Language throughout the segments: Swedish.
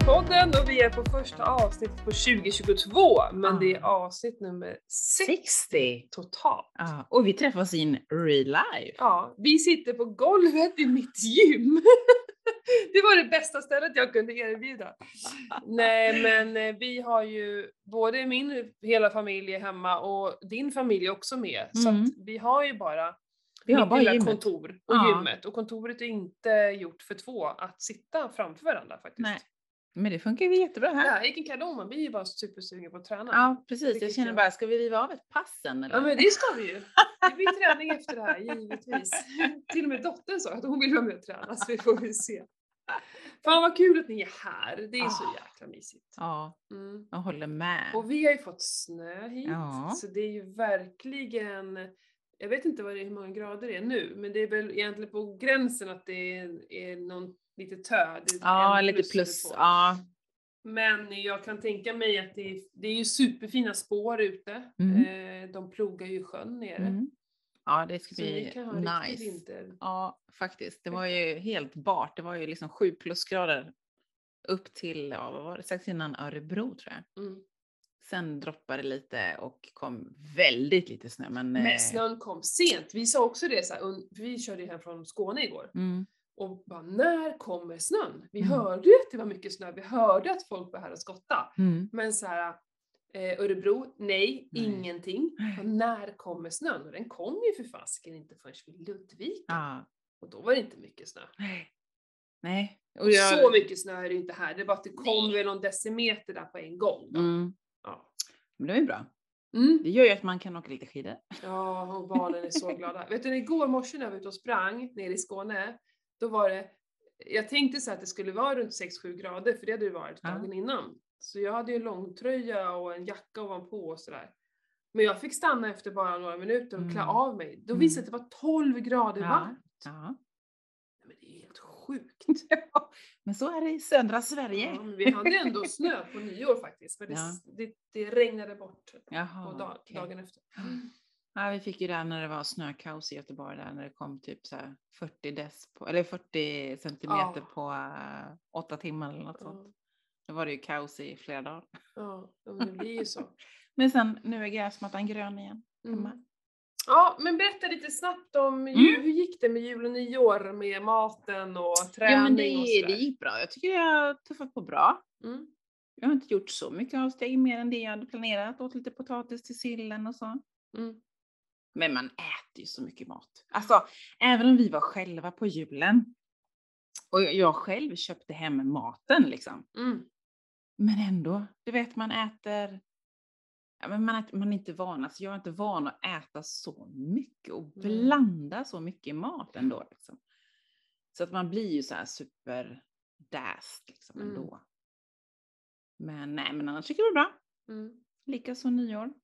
Systerpodden och vi är på första avsnittet på 2022 men Ah. det är avsnitt nummer 60 60! totalt. Ja, och vi träffas in real life. Ja, vi sitter på golvet i mitt gym. Det var det bästa stället jag kunde erbjuda. Nej men eh, vi har ju både min hela familj är hemma och din familj är också med. Så Mm. att vi har ju bara Vi har bara gymmet. kontor och Ja. gymmet. Och kontoret är inte gjort för två att sitta framför varandra faktiskt. Nej. Men det funkar ju jättebra här. en kanon, man blir ju bara supersugen på att träna. Ja, precis. Jag känner bara, ska vi riva av ett pass sen eller? Ja men det ska vi ju. Det blir träning efter det här givetvis. Till och med dottern sa att hon vill vara med och träna så vi får väl se. Fan vad kul att ni är här, det är så Ah. jäkla mysigt. Ja, Mm. jag håller med. Och vi har ju fått snö hit Ja. så det är ju verkligen jag vet inte vad det är, hur många grader det är nu, men det är väl egentligen på gränsen att det är, är någon lite tö. det är Ja, lite plus. två. Ja. Men jag kan tänka mig att det är, det är ju superfina spår ute. Mm. Eh, de plogar ju sjön nere. Mm. Ja, det ska Så bli nice. Ja, faktiskt. Det var ju helt bart. Det var ju liksom sju plusgrader upp till, ja, vad var det, strax innan Örebro tror jag. Mm. Sen droppade det lite och kom väldigt lite snö. Men, eh, Men snön kom sent. Vi sa också det, så här, vi körde ju hem från Skåne igår. Mm, Och bara, när kommer snön? Vi Mm. hörde ju att det var mycket snö, vi hörde att folk var här och skotta. mm. Men så här, eh, Örebro, nej, Nej. ingenting. Och när kommer snön? Och den kom ju för fasiken inte förrän vid Ludvika. Ja. Och då var det inte mycket snö. Nej. Nej. Och Så mycket snö är det inte här, det är bara att det kom väl någon decimeter där på en gång. Mm. Ja. Men det är ju bra. Mm. Det gör ju att man kan åka lite skidor. Ja, och barnen är så glada. Vet du, igår morse när jag var ute och sprang nere i Skåne, då var det, jag tänkte så att det skulle vara runt 6-7 grader, för det hade det varit Ja. dagen innan. Så jag hade ju en långtröja och en jacka ovanpå och sådär. Men jag fick stanna efter bara några minuter och klä Mm. av mig. Då Mm. visade det att det var 12 grader Ja. varmt. Ja. Men det är helt sjukt. Men så är det i södra Sverige. Ja, vi hade ändå snö på nyår faktiskt, men det, Ja. det, det regnade bort Jaha, på dag, okej. dagen efter. Ja, vi fick ju det när det var snökaos i Göteborg där när det kom typ så här 40 dess på, eller 40 centimeter Ja. på uh, åtta timmar eller något sånt. Ja, Då var det ju kaos i flera dagar. ja, men det blir ju så. Men sen, nu är gräsmattan grön igen. Mm. Ja, men berätta lite snabbt om jul. hur gick det med jul och nyår med maten och träning Ja, men och det, sådär? det gick bra. Jag tycker jag har tuffat på bra. Mm. Jag har inte gjort så mycket avsteg mer än det jag hade planerat. Åt lite potatis till sillen och så. Mm. Men man äter ju så mycket mat. Alltså, även om vi var själva på julen och jag själv köpte hem maten liksom. Mm. Men ändå, du vet man äter, ja, men man, äter, man är inte van, alltså jag är inte van att äta så mycket och Nej. blanda så mycket mat ändå. Liksom. Så att man blir ju så här super däst liksom Mm. ändå. Men nej, men annars tycker jag det var bra. Mm. Likaså nyår.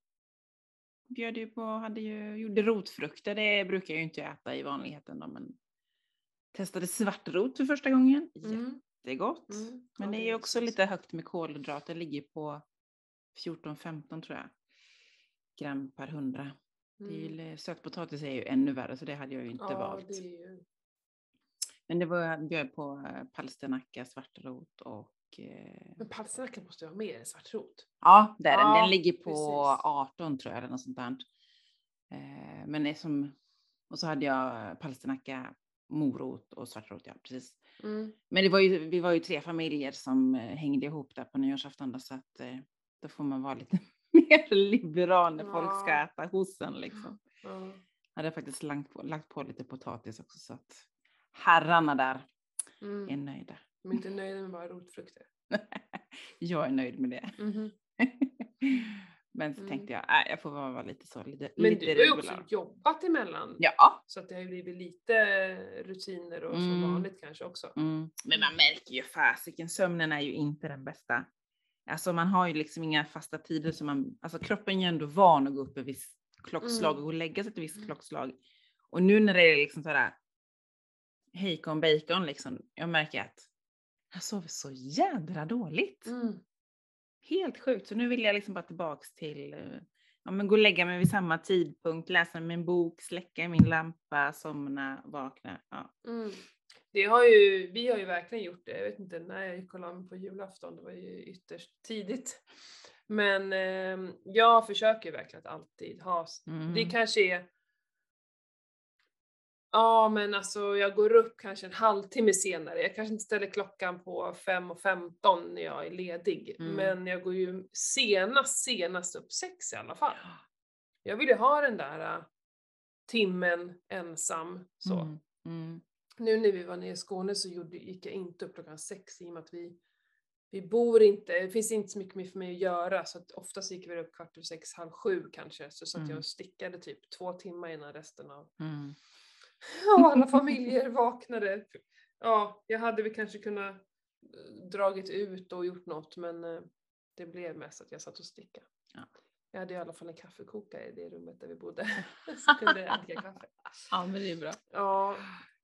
Bjöd ju på, hade ju, gjorde rotfrukter, det brukar jag ju inte äta i vanligheten då, men testade svartrot för första gången. Mm. Jättegott. Mm. Men det är också så- lite högt med kolhydrater, ligger på 14-15 tror jag. Gram per 100. Det är Mm. ju, sötpotatis är ju ännu värre så det hade jag ju inte Ja, valt. det ju... Men det var, bjöd på eh, palsternacka, svartrot och Men palsternacka måste ju ha mer än svartrot. Ja, det är den. Ja, Den ligger på precis. 18 tror jag, eller något sånt där. Eh, men det är som, och så hade jag palsternacka, morot och svartrot, ja precis. Mm. Men det var ju, vi var ju tre familjer som eh, hängde ihop där på nyårsafton då, så att eh, då får man vara lite mer liberal när folk ska Ja. äta hos en liksom. Ja. Jag hade faktiskt lagt på, lagt på lite potatis också så att herrarna där är Mm. nöjda. De är inte nöjda med bara rotfrukter. jag är nöjd med det. Mhm. Men så Mm. tänkte jag, äh, jag får vara vara lite så, lite, Men lite du har ju också jobbat emellan. Ja. Så att det har ju blivit lite rutiner och som Mm. vanligt kanske också. Mm. Men man märker ju fasiken, sömnen är ju inte den bästa. Alltså man har ju liksom inga fasta tider som man, alltså kroppen är ju ändå van att gå upp ett visst klockslag Mm. och gå och lägga sig ett visst Mm. klockslag. Och nu när det är liksom sådär hejkon bacon liksom, jag märker att jag sover så jädra dåligt. Mm. Helt sjukt. Så nu vill jag liksom bara tillbaks till, eh, ja men gå och lägga mig vid samma tidpunkt, läsa min bok, släcka min lampa, somna, vakna. Ja. Mm. Det har ju, vi har ju verkligen gjort det. Jag vet inte när jag gick och la mig på julafton, det var ju ytterst tidigt. Men eh, jag försöker verkligen att alltid ha, Mm. det kanske är Ja men alltså jag går upp kanske en halvtimme senare. Jag kanske inte ställer klockan på 5.15 när jag är ledig. Mm. Men jag går ju senast, senast upp sex i alla fall. Jag vill ju ha den där äh, timmen ensam så. Mm. Mm. Nu när vi var nere i Skåne så gjorde, gick jag inte upp klockan sex i och med att vi, vi bor inte, det finns inte så mycket mer för mig att göra så att oftast gick vi upp kvart över sex, halv sju kanske. Så satt jag Mm. och stickade typ två timmar innan resten av Och alla familjer vaknade. Ja, jag hade väl kanske kunnat eh, dragit ut och gjort något men eh, det blev mest att jag satt och stickade. Ja. Jag hade i alla fall en kaffekokare i det rummet där vi bodde. Så kunde jag dricka kaffe. Ja, men det är bra. Ja,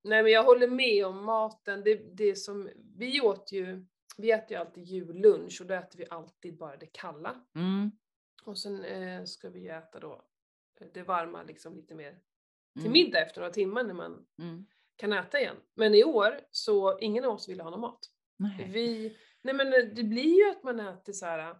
nej men jag håller med om maten. Det, det som, vi åt ju, vi äter ju alltid jullunch och då äter vi alltid bara det kalla. Mm. Och sen eh, ska vi ju äta då eh, det varma liksom lite mer till Mm. middag efter några timmar när man Mm. kan äta igen. Men i år så ingen av oss ville ha någon mat. Nej. Vi, nej men eh, det blir ju att man äter så här äh,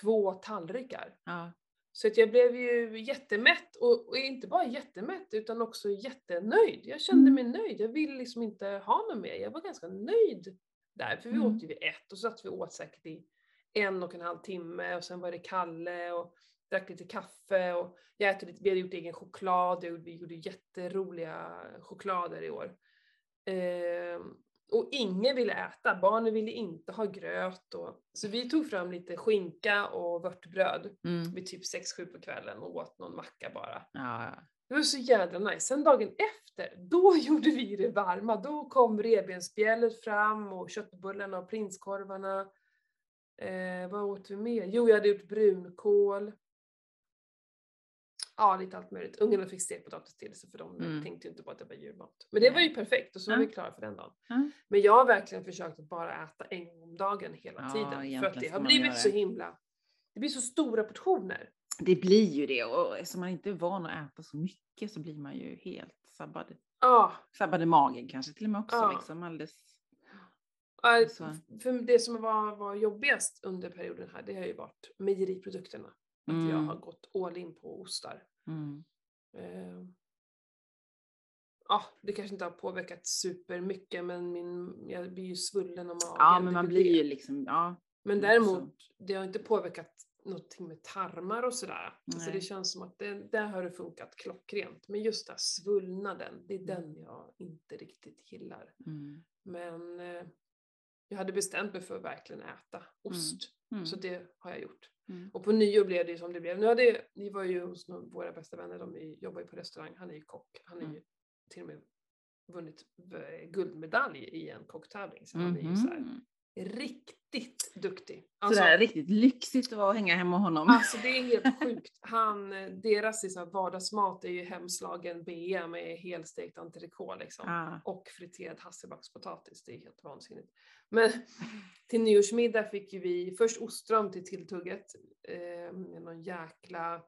två tallrikar. Ja. Så att jag blev ju jättemätt och, och inte bara jättemätt utan också jättenöjd. Jag kände Mm. mig nöjd. Jag ville liksom inte ha något mer. Jag var ganska nöjd där. För vi Mm. åt ju vid ett och så satt vi åt säkert i en och en halv timme och sen var det Kalle och drack lite kaffe och jag äter lite, vi hade gjort egen choklad, gjorde- vi gjorde jätteroliga choklader i år. Ehm, och ingen ville äta, barnen ville inte ha gröt och, så vi tog fram lite skinka och vörtbröd Mm. vid typ 6-7 på kvällen och åt någon macka bara. Ja, ja. Det var så jädra nice. Sen dagen efter, då gjorde vi det varma. Då kom revbensspjället fram och köttbullarna och prinskorvarna. Eh, vad åt vi mer? Jo, jag hade gjort brunkål. Ja, lite allt möjligt. Ungarna fick stekpotatis till sig för de Mm. tänkte ju inte på att det var julmat. Men det var ju perfekt och så var Ja. vi klara för den dagen. Ja. Men jag har verkligen försökt att bara äta en gång om dagen hela tiden. För att det har blivit så himla... Det blir så stora portioner. Det blir ju det och eftersom man inte är van att äta så mycket så blir man ju helt sabbad. Ja, Sabbad i magen kanske till och med också liksom alldeles. Ja, Så. f- För det som var, var jobbigast under perioden här, det har ju varit mejeriprodukterna. Att jag Mm. har gått all in på ostar. Mm. Eh, Ja, det kanske inte har påverkat supermycket men min, jag blir ju svullen om magen. Ja men man blir ju liksom, ja. Men däremot, det har inte påverkat någonting med tarmar och sådär. Så Nej. det känns som att det, där har det funkat klockrent. Men just där svullnaden, det är den jag inte riktigt gillar. Mm. Men eh, jag hade bestämt mig för att verkligen äta ost. Mm. Så det har jag gjort. Mm. Och på nyår blev det ju som det blev. Nu hade, vi var ju hos någon, våra bästa vänner, de är- jobbar ju på restaurang. Han är ju kock. Han har Mm. ju till och med vunnit guldmedalj i en kocktävling. Så han är ju så här, Mhm. Riktigt duktig. Sådär riktigt lyxigt att vara och hänga hemma hos honom. Alltså det är helt sjukt. Han, deras liksom, vardagsmat är ju hemslagen bea med helstekt entrecote liksom. Ja. Och friterad hasselbackspotatis, det är helt vansinnigt. Men till nyårsmiddag fick ju vi först ostron till tilltugget. Eh, med någon jäkla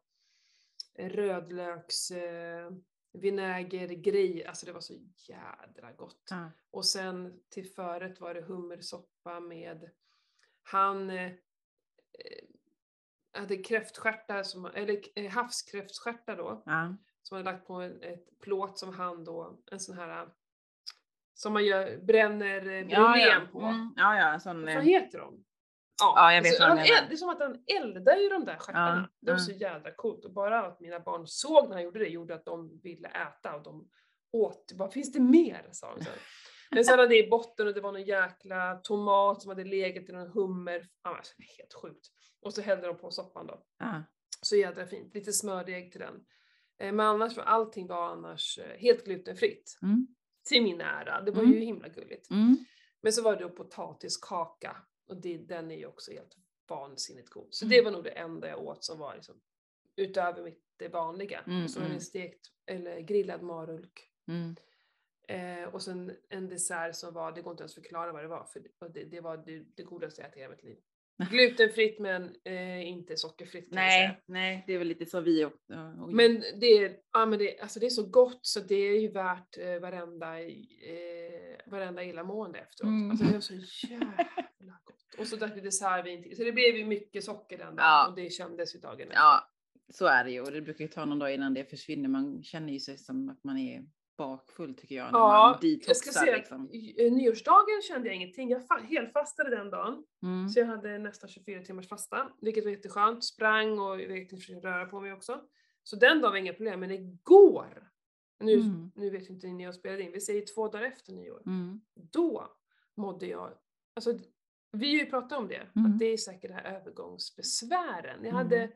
rödlöks eh, vinägergrej. Alltså det var så jädra gott. Ja. Och sen till förrätt var det hummersoppa med han eh, eh, hade kräftstjärtar, som, eller eh, havskräftstjärtar då, Ja. som hade lagt på en, ett plåt som han då, en sån här som man gör, bränner eh, Ja, brulén ja. på. Mm. ja, ja, sån, Vad eh, heter de? Ja, jag vet alltså, vad du menar. Det är som att han eldar ju de där stjärtarna. Ja, det var ja. så jädra coolt. Och bara att mina barn såg när han gjorde det gjorde att de ville äta och de åt. Vad finns det mer? sa de sen. Men sen hade det i botten och det var någon jäkla tomat som hade legat i någon hummer. Ja, alltså, helt sjukt. Och så hällde de på soppan då. ja. Så jädra fint. Lite smördeg till den. Eh, Men annars var allting var annars eh, helt glutenfritt. Mm. Till min ära. Det var Mm. ju himla gulligt. Mm. Men så var det då potatiskaka. Och det, den är ju också helt vansinnigt god. Så Mm. det var nog det enda jag åt som var liksom utöver mitt det vanliga. Mm, var det mm. en stekt eller grillad marulk. Mm. Eh, och sen en dessert som var, det går inte ens förklara vad det var, för det, det, var det, det godaste jag ätit i hela mitt liv. Glutenfritt men eh, inte sockerfritt kan jag säga. Nej, nej, det är väl lite så vi och, och Men det är, ja, men det, alltså det är så gott så det är ju värt eh, varenda, eh, varenda illamående efteråt. Mm. Alltså det var så jävla. Och så drack vi dessertvin till. Så det blev ju mycket socker den dagen Ja. och det kändes ju dagen efter. Ja, så är det ju och det brukar ju ta någon dag innan det försvinner. Man känner ju sig som att man är bakfull tycker jag när man Ja, detoxar. jag ska säga liksom. eh, nyårsdagen kände jag ingenting. Jag fa- helfastade den dagen. Mm. Så jag hade nästan 24 timmars fasta, vilket var jätteskönt. Sprang och jag försökte röra på mig också. Så den dagen var inga problem, men igår, nu, Mm. nu vet inte ni när jag spelade in, vi säger två dagar efter nyår, Mm. då mådde jag, alltså vi har ju pratat om det, Mm. att det är säkert det här övergångsbesvären. Jag Mm. hade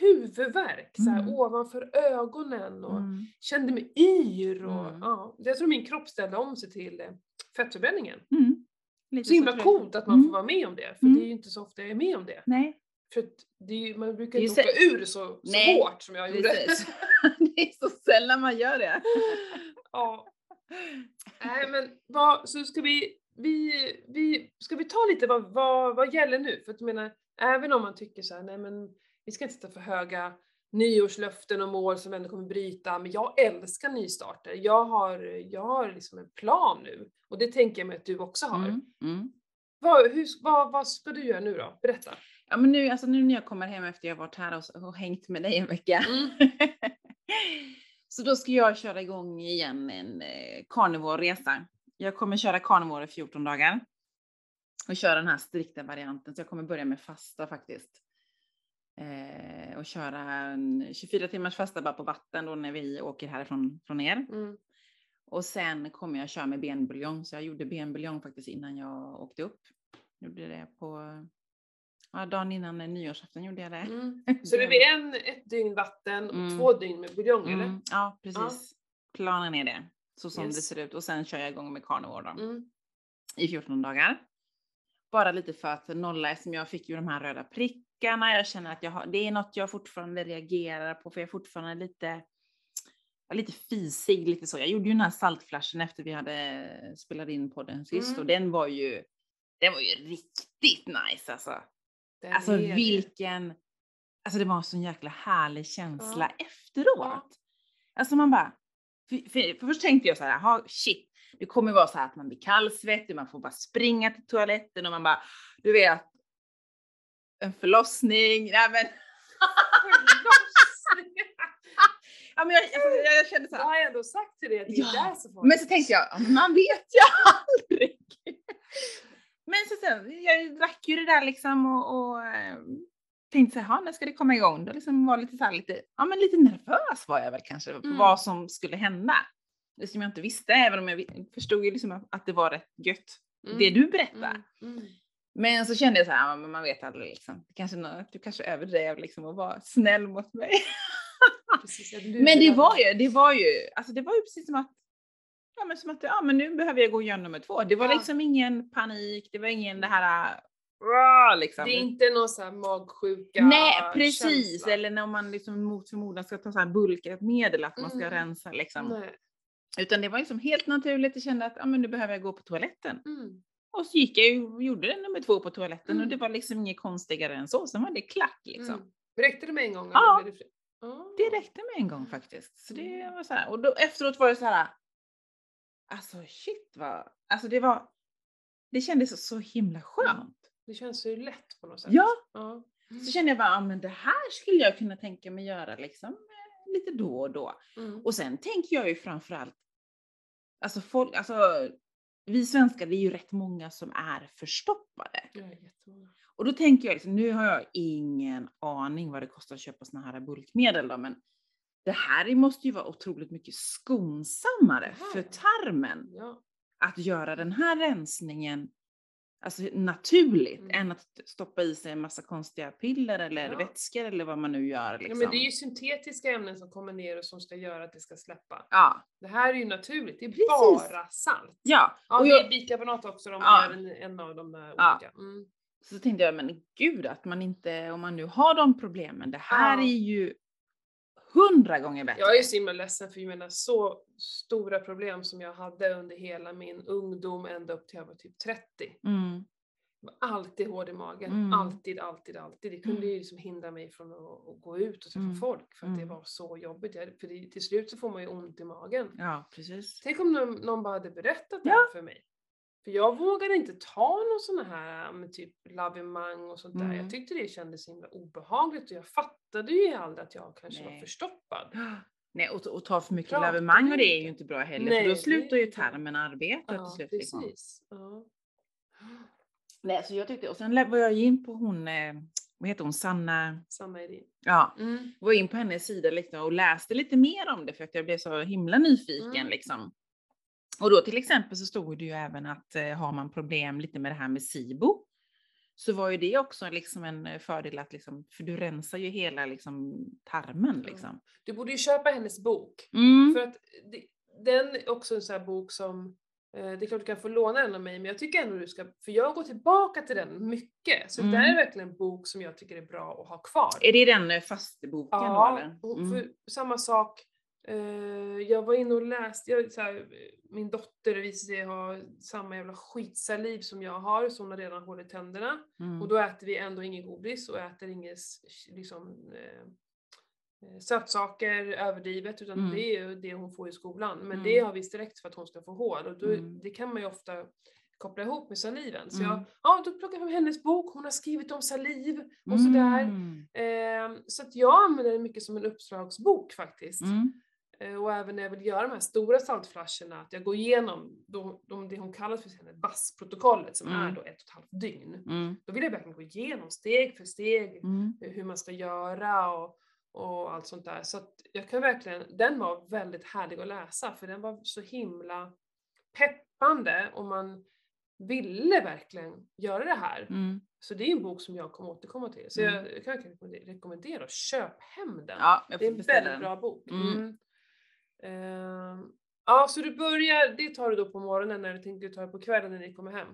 huvudvärk så här, Mm. ovanför ögonen och Mm. kände mig yr och Mm. ja, jag tror min kropp ställde om sig till eh, fettförbränningen. Mm. Lite Så himla jag. coolt att man Mm. får vara med om det, för Mm. det är ju inte så ofta jag är med om det. Nej, För ju, man brukar inte åka ur så, så Nej, hårt som jag gjorde. det är så sällan man gör det. ja. Nej men vad, så ska vi, vi, vi, ska vi ta lite vad, vad, vad gäller nu? För att jag menar, även om man tycker så här, nej men vi ska inte sätta för höga nyårslöften och mål som ändå kommer bryta, men jag älskar nystarter. Jag har, jag har liksom en plan nu och det tänker jag mig att du också har. Mm. Mm. Vad, hur, vad, vad ska du göra nu då? Berätta. Ja, men nu, alltså nu när jag kommer hem efter jag varit här och, och hängt med dig en vecka. Mm. så då ska jag köra igång igen en eh, carnivore-resa. Jag kommer köra carnivore i 14 dagar. Och köra den här strikta varianten. Så jag kommer börja med fasta faktiskt. Eh, och köra en 24 timmars fasta bara på vatten då när vi åker härifrån från er. Mm. Och sen kommer jag köra med benbuljong. Så jag gjorde benbuljong faktiskt innan jag åkte upp. Gjorde det på, ja dagen innan nyårsafton gjorde jag det. Mm. Så det blir en, ett dygn vatten och Mm. två dygn med buljong eller? Mm, ja, precis. Planen är det. Så som det Yes. ser ut. Och sen kör jag igång med carnivore då, Mm. i 14 dagar. Bara lite för att nolla eftersom jag fick ju de här röda prickarna. Jag känner att jag har, det är något jag fortfarande reagerar på för jag är fortfarande lite, lite fisig, lite så. Jag gjorde ju den här saltflashen efter vi hade spelat in podden sist Mm. och den var ju, den var ju riktigt nice alltså. Den Alltså det. vilken, alltså det var en sån jäkla härlig känsla Ja. efteråt. Ja. Alltså man bara, för, för, för först tänkte jag så här, "Ha, shit, det kommer vara så här att man blir kallsvettig, man får bara springa till toaletten och man bara, du vet, en förlossning, nej men, ja, men jag, alltså, jag, jag kände så Jag här, har ändå sagt till dig? Att det är Ja, där så får men så tänkte jag, "Ja, men man vet ju aldrig. Men så sen, jag drack ju det där liksom och, och eh, tänkte så här, "Ha, när ska det komma igång? Då liksom var lite så här lite, ja men lite nervös var jag väl kanske Mm. vad som skulle hända. Det som jag inte visste, även om jag förstod ju liksom att det var rätt gött, Mm. det du berättar. Mm. Mm. Men så kände jag så här, "Ja, men man vet aldrig liksom. Kanske, nå- du kanske överdrev liksom och var snäll mot mig. Precis, Men det var ju, det var ju, alltså det var ju precis som att, ja men som att, ja men nu behöver jag gå igenom nummer två. Det var Ja. liksom ingen panik, det var ingen det här, liksom. Det är inte någon sån här magsjuka Nej precis, känsla. eller när man liksom mot förmodan ska ta så här bulkat medel att man ska Mm. rensa liksom. Nej. Utan det var liksom helt naturligt, jag kände att, ja men nu behöver jag gå på toaletten. Mm. Och så gick jag och gjorde det nummer två på toaletten och Mm. det var liksom inget konstigare än så, sen var det klart liksom. Mm. Räckte det med en gång? Ja. Det? Ah. Det räckte med en gång faktiskt. Så det var så här. Och då, efteråt var det så här. Alltså shit vad, alltså det var, det kändes så, så himla skönt. Det känns ju lätt på något sätt. Ja, Ja. så kände jag bara, ja men det här skulle jag kunna tänka mig göra liksom eh, lite då och då. Mm. Och sen tänker jag ju framförallt, alltså folk, alltså vi svenskar, det är ju rätt många som är förstoppade. Jättemånga. Och då tänker jag liksom, nu har jag ingen aning vad det kostar att köpa såna här bulkmedel då, men det här måste ju vara otroligt mycket skonsammare för tarmen Ja. att göra den här rensningen alltså naturligt Mm. än att stoppa i sig en massa konstiga piller eller Ja. vätskor eller vad man nu gör. ja, Liksom. men det är ju syntetiska ämnen som kommer ner och som ska göra att det ska släppa. ja. Det här är ju naturligt, det är Precis. bara salt. ja. Ja, och det jag, är bikarbonat också om man Ja. en, en av de där Ja. olika. Mm. så tänkte jag, men gud att man inte, om man nu har de problemen, det här Ja. är ju hundra gånger bättre. Jag är så himla ledsen för jag menar så stora problem som jag hade under hela min ungdom ända upp till jag var typ 30. Mm. var alltid hård i magen. Mm. Alltid, alltid, alltid. Det kunde Mm. ju liksom hindra mig från att, att gå ut och träffa Mm. folk för att det Mm. var så jobbigt. Jag- För det, till slut så får man ju ont i magen. Ja, precis. Tänk om någon, någon bara hade berättat det Ja. för mig. För jag vågade inte ta någon sån här med typ lavemang och sånt där. Mm. Jag tyckte det kändes så himla obehagligt och jag fattade ju aldrig att jag kanske var Nej. förstoppad. Nej, och, och ta för mycket Pratar lavemang och det är ju inte bra heller, Nej, för då slutar ju tarmen arbeta Ja, till slut. Liksom. precis. Ja. Nej, så jag tyckte, och sen var jag in på hon, eh, vad heter hon, Sanna, Samma idé. ja, Mm. var in på hennes sida liksom och läste lite mer om det för att jag blev så himla nyfiken Mm. liksom. Och då till exempel så stod det ju även att eh, har man problem lite med det här med SIBO så var ju det också liksom en eh, fördel att liksom, för du rensar ju hela liksom tarmen liksom. Du borde ju köpa hennes bok. Mm. För att det, den är också en sån här bok som, eh, det är klart du kan få låna den av mig, men jag tycker ändå du ska, för jag går tillbaka till den mycket. Så det Mm. är verkligen en bok som jag tycker är bra att ha kvar. Är det den fasteboken då Ja, eller? och Mm. för samma sak. Eh, jag var inne och läste, jag, så här, min dotter visade sig ha samma jävla skitsaliv som jag har, så hon har redan hål i tänderna. Mm. Och då äter vi ändå ingen godis och äter inget s- liksom, eh, eh, sötsaker överdrivet utan Mm. det är ju det hon får i skolan. Men Mm. det har vi direkt för att hon ska få hål och då, Mm. det kan man ju ofta koppla ihop med saliven. Så Mm. jag, ja då plockar jag fram hennes bok, hon har skrivit om saliv och sådär. Mm. Eh, så att jag använder det mycket som en uppslagsbok faktiskt. Mm. Eh, och även när jag vill göra de här stora saltflaskorna, att jag går igenom de, de, det hon kallar för BAS-protokollet som Mm. är då ett och ett halvt dygn. Mm. Då vill jag verkligen gå igenom steg för steg Mm. hur man ska göra och, och allt sånt där. Så att jag kan verkligen, den var väldigt härlig att läsa för den var så himla peppande och man ville verkligen göra det här. Mm. Så det är en bok som jag kommer återkomma till. Så Mm. jag, kan verkligen rekommendera- köp hem den. Ja, det är en väldigt den. bra bok. Mm. Ehm, ja, så du börjar, det tar du då på morgonen tänker du ta det på kvällen när ni kommer hem?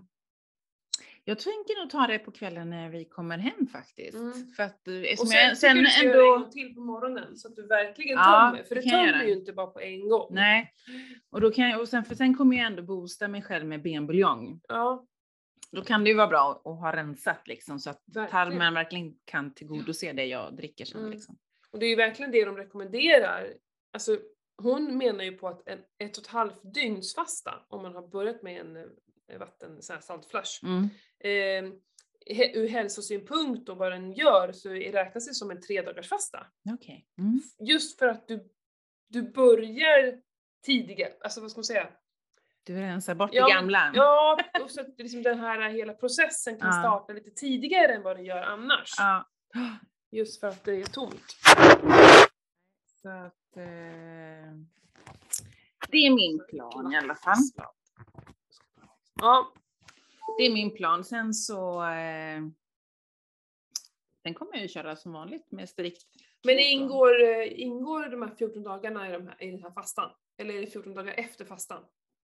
Jag tänker nog ta det på kvällen när vi kommer hem faktiskt. Mm. För att eh, Och sen, jag sen du ska göra en ändå... gång till på morgonen så att du verkligen Ja, tömmer. För det tömmer göra. ju inte bara på en gång. Nej. Och då kan jag, och sen, för sen kommer jag ändå boosta mig själv med benbuljong. Ja, Då kan det ju vara bra att ha rensat liksom så att verkligen. tarmen verkligen kan tillgodose det jag dricker sen. Mm. Liksom. Och det är ju verkligen det de rekommenderar. Alltså, hon menar ju på att en ett och ett halvt dygns fasta, om man har börjat med en eh, vatten, så här saltflash, Mm. eh, ur hälsosynpunkt och vad den gör så räknas det som en tre dagars fasta. Okej. Mm. Just för att du, du börjar tidigare, alltså vad ska man säga? Du rensar bort Ja, det gamla. Ja, och så att liksom den här hela processen kan Ja. starta lite tidigare än vad den gör annars. Ja. Just för att det är tomt. Så att, eh, det är min plan i alla fall. Ja, Det är min plan. Sen så... Eh, sen kommer jag ju köra som vanligt med strikt. men ingår, eh, ingår de här 14 dagarna i, de här, i den här fastan? Eller är det 14 dagar efter fastan?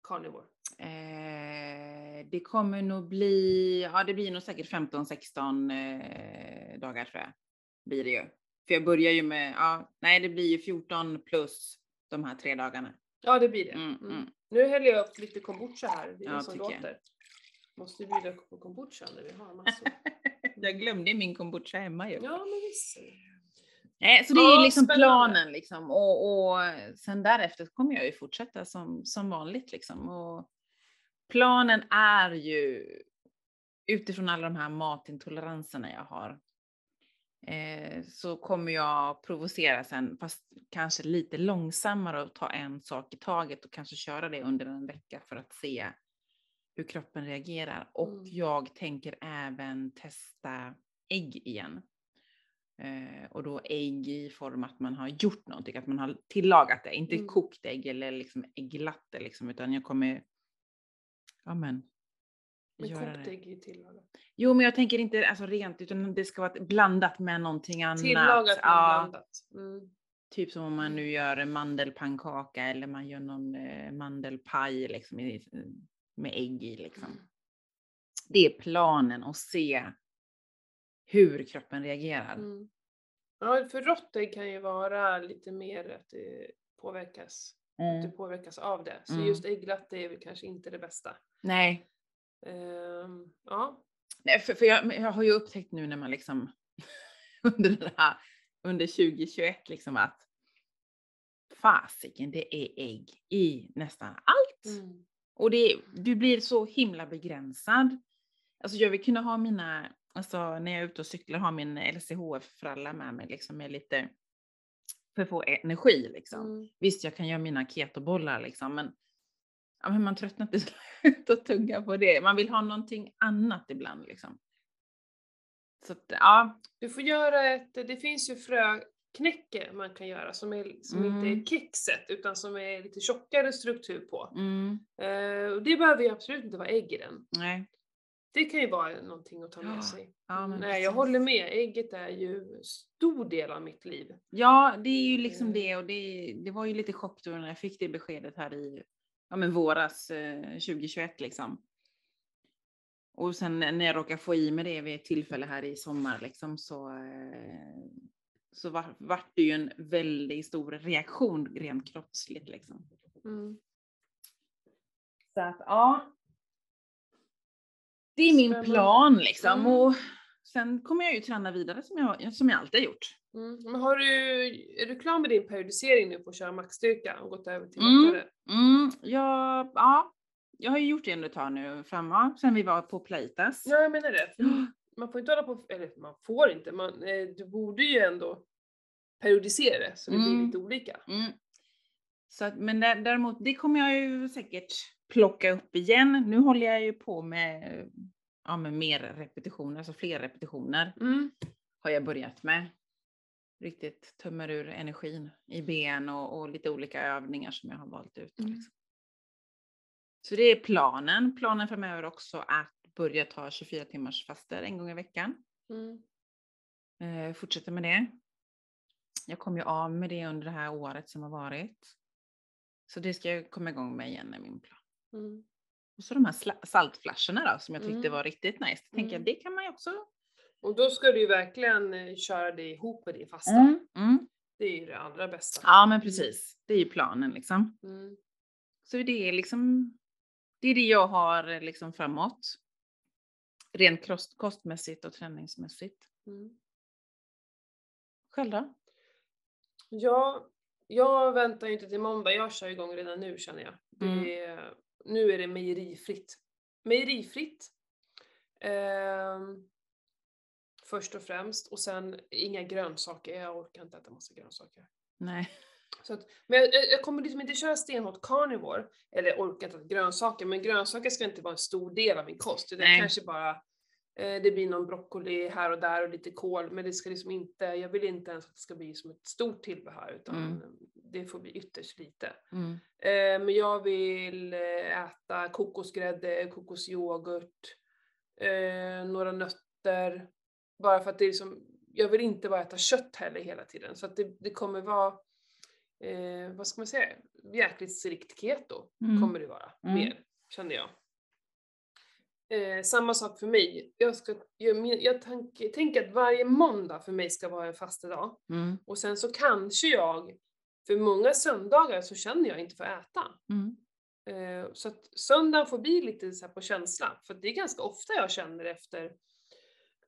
Carnivore. Eh, det kommer nog bli, ja det blir nog säkert 15-16 eh, dagar tror jag. Blir det ju. För jag börjar ju med, ja, nej det blir ju 14 plus de här tre dagarna. Ja, det blir det. Mm, Mm. mm. Nu häller jag upp lite kombucha här, det är Ja, det som tycker jag. låter. Måste ju bjuda på kombucha när vi har massor. Jag glömde min kombucha hemma ju. ja, men visst. Nej, så det är Ja, liksom spännande. planen liksom. Och, och sen därefter kommer jag ju fortsätta som, som vanligt liksom. Och planen är ju utifrån alla de här matintoleranserna jag har. Eh, så kommer jag provocera sen, fast kanske lite långsammare och ta en sak i taget och kanske köra det under en vecka för att se hur kroppen reagerar. Och Mm. jag tänker även testa ägg igen. Eh, och då ägg i form att man har gjort någonting, att man har tillagat det. Inte Mm. kokt ägg eller liksom ägglatte liksom, utan jag kommer, ja men. Men kokt ägg är tillagat. Jo, men jag tänker inte alltså rent, utan det ska vara blandat med någonting annat. Tillagat men ja, blandat. Mm. Typ som om man nu gör en mandelpannkaka eller man gör någon eh, mandelpaj liksom, i, med ägg i. Liksom. Det är planen att se hur kroppen reagerar. Mm. Ja, för rått ägg kan ju vara lite mer att det påverkas, att det påverkas av det. Så Mm. just ägglatte är väl kanske inte det bästa. Nej, Ehm, ja, Nej, för, för jag, jag har ju upptäckt nu när man liksom under det här, under 2021 liksom att fasiken, det är ägg i nästan allt. Mm. Och det, du blir så himla begränsad. Alltså jag vill kunna ha mina, alltså när jag är ute och cyklar, ha min LCHF-fralla med mig liksom med lite, för att få energi liksom. Mm. Visst, jag kan göra mina ketobollar liksom, men, ja, men man tröttnar till slut och tugga på det. Man vill ha någonting annat ibland liksom. Så att, ja. Du får göra ett, det finns ju fröknäcke man kan göra som, är, som inte Mm. är kexet utan som är lite tjockare struktur på. Mm, Eh, och det behöver ju absolut inte vara ägg i den. nej. Det kan ju vara någonting att ta med Ja, sig. Ja, Nej, jag håller med. Ägget är ju stor del av mitt liv. Ja, det är ju liksom Mm. det och det, det var ju lite chock då när jag fick det beskedet här i ja, men våras eh, 2021 liksom. Och sen när jag råkade få i mig det vid ett tillfälle här i sommar liksom så, eh, så var, vart det ju en väldigt stor reaktion rent kroppsligt liksom. Mm. Så att ja. Det är min plan liksom Mm. och sen kommer jag ju träna vidare som jag, som jag alltid har gjort. Mm. Men har du, är du klar med din periodisering nu på att köra maxstyrka och gått över till Mm. lättare? Mm, jag, ja, jag har ju gjort det ändå ett tag nu framåt, sen vi var på Playtas. Ja, jag menar det. Ja. Man får inte hålla på, eller man får inte, man, eh, du borde ju ändå periodisera det så det blir Mm. lite olika. Mm. Så att, men där, däremot, det kommer jag ju säkert plocka upp igen. Nu håller jag ju på med, ja, med mer repetitioner, alltså fler repetitioner Mm. har jag börjat med. Riktigt tömmer ur energin i ben och, och lite olika övningar som jag har valt ut. Mm. Liksom. Så det är planen. Planen framöver också att börja ta 24 timmars faster en gång i veckan. Mm. Eh, fortsätta med det. Jag kom ju av med det under det här året som har varit. Så det ska jag komma igång med igen i min plan. Mm. Och så de här saltflaskorna då som jag tyckte Mm. var riktigt nice. Tänker jag, Mm. det kan man ju också. Och då ska du ju verkligen eh, köra det ihop med din fasta. Mm. Det är ju det allra bästa. Ja men precis. Det är ju planen liksom. Mm. Så det är liksom, det är det jag har eh, liksom framåt. Rent kost, kostmässigt och träningsmässigt. Mm. Själv då? Ja, jag väntar ju inte till måndag, jag kör igång redan nu känner jag. Mm. Är, nu är det mejerifritt. Mejerifritt. ehm, först och främst och sen inga grönsaker, jag orkar inte äta massa grönsaker. Nej. Så att, men jag, jag- kommer liksom inte köra stenhårt carnivore, eller orkar inte äta grönsaker, men grönsaker ska inte vara en stor del av min kost, utan Nej. kanske bara eh, det blir någon broccoli här och där och lite kål, men det ska liksom inte, jag vill inte ens att det ska bli som ett stort tillbehör, utan Mm. det får bli ytterst lite. Mm. Eh, men jag vill eh, äta kokosgrädde, kokosyoghurt, eh, några nötter, bara för att det är liksom, jag vill inte bara äta kött heller hela tiden, så att det, det kommer vara eh, vad ska man säga, jäkligt strikt keto Mm. kommer det vara, Mm. mer, känner jag. Eh, samma sak för mig. Jag, ska, jag, jag tänk, tänker att varje måndag för mig ska vara en fastedag. Mm. Och sen så kanske jag, för många söndagar så känner jag inte för att äta. Mm. Eh, så att söndagen får bli lite så här på känsla. För det är ganska ofta jag känner efter,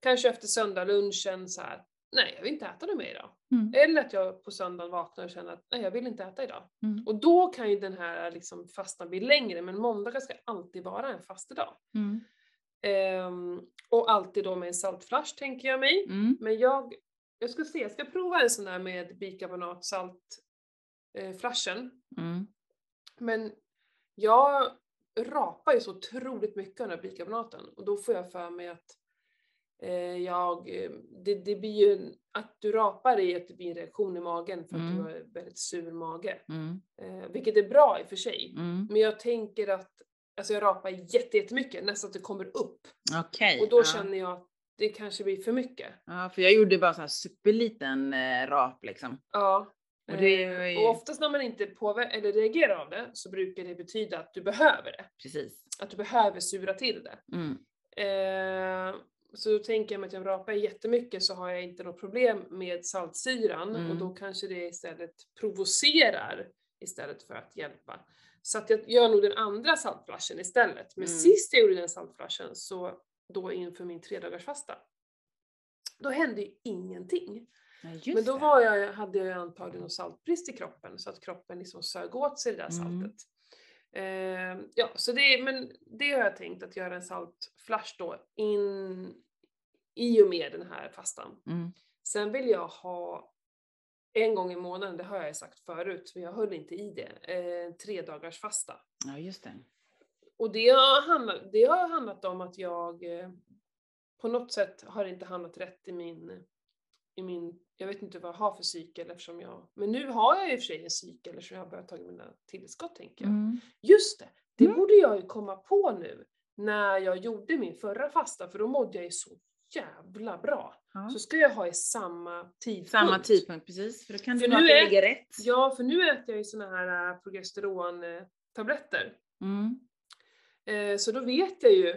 kanske efter söndagslunchen så här, nej jag vill inte äta något mer idag. Mm. Eller att jag på söndagen vaknar och känner att nej jag vill inte äta idag. Mm. Och då kan ju den här liksom fastan bli längre, men måndagar ska alltid vara en fastedag. Mm. Ehm, och alltid då med en saltflash tänker jag mig. Mm. Men jag, jag ska se, jag ska prova en sån där med bikarbonat salt eh, flashen. Mm. Men jag rapar ju så otroligt mycket av den här bikarbonaten och då får jag för mig att jag, eh, det, det blir ju, att du rapar i att det blir en reaktion i magen för att Mm. du har väldigt sur mage. Mm. Eh, vilket är bra i och för sig. Mm. Men jag tänker att, alltså jag rapar jätte- jättemycket, nästan att det kommer upp. Okej. Och då ja. känner jag att det kanske blir för mycket. Ja, för jag gjorde bara så här superliten eh, rap liksom. Ja. Och det Eh, ju- och oftast när man inte påver- eller reagerar av det så brukar det betyda att du behöver det. Precis. Att du behöver sura till det. Mm. Eh, så då tänker jag mig att jag rapar jättemycket så har jag inte något problem med saltsyran Mm. och då kanske det istället provocerar istället för att hjälpa. Så att jag gör nog den andra saltflashen istället. Men Mm. sist jag gjorde den saltflashen så då inför min tredagarsfasta. Då hände ju ingenting. Ja, Men då var jag, hade jag antagligen någon saltbrist i kroppen så att kroppen liksom sög åt sig det där Mm. Eh, ja, så det, men det har jag tänkt att göra en saltflash då in i och med den här fastan. Mm. Sen vill jag ha en gång i månaden, det har jag sagt förut, men jag höll inte i det, eh, tre dagars fasta. Ja, just det. Och det har, handlat, det har handlat om att jag eh, på något sätt har inte hamnat rätt i min, i min, jag vet inte vad jag har för cykel eftersom jag, men nu har jag i och för sig en cykel eftersom jag har börjat ta mina tillskott tänker jag. Mm. Just det, det Mm. borde jag ju komma på nu när jag gjorde min förra fasta för då mådde jag ju så jävla bra. Ja. Så ska jag ha i samma tidpunkt. Samma tidpunkt, precis. För då kan För du nu ligger rätt. Ja, för nu äter jag ju såna här äh, progesterontabletter. Mm. Eh, så då vet jag ju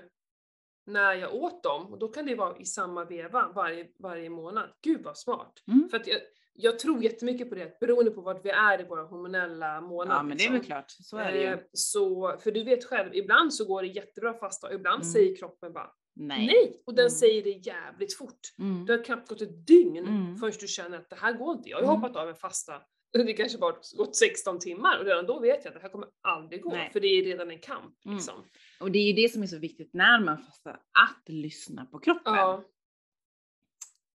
när jag åt dem och då kan det vara i samma veva varje, varje månad. Gud vad smart! Mm. För att jag, jag tror jättemycket på det, beroende på vart vi är i våra hormonella månader. Ja, men det är väl klart. Så är det Eh, ju. så, för du vet själv, ibland så går det jättebra fasta och ibland Mm. säger kroppen bara Nej. nej. Och den Mm. säger det jävligt fort. Mm. Det har knappt gått ett dygn Mm. förrän du känner att det här går inte. Jag har ju Mm. hoppat av en fasta, det kanske bara gått 16 timmar och redan då vet jag att det här kommer aldrig gå. Nej. För det är redan en kamp. Mm. Liksom. Och det är ju det som är så viktigt när man fastar, att lyssna på kroppen. Ja.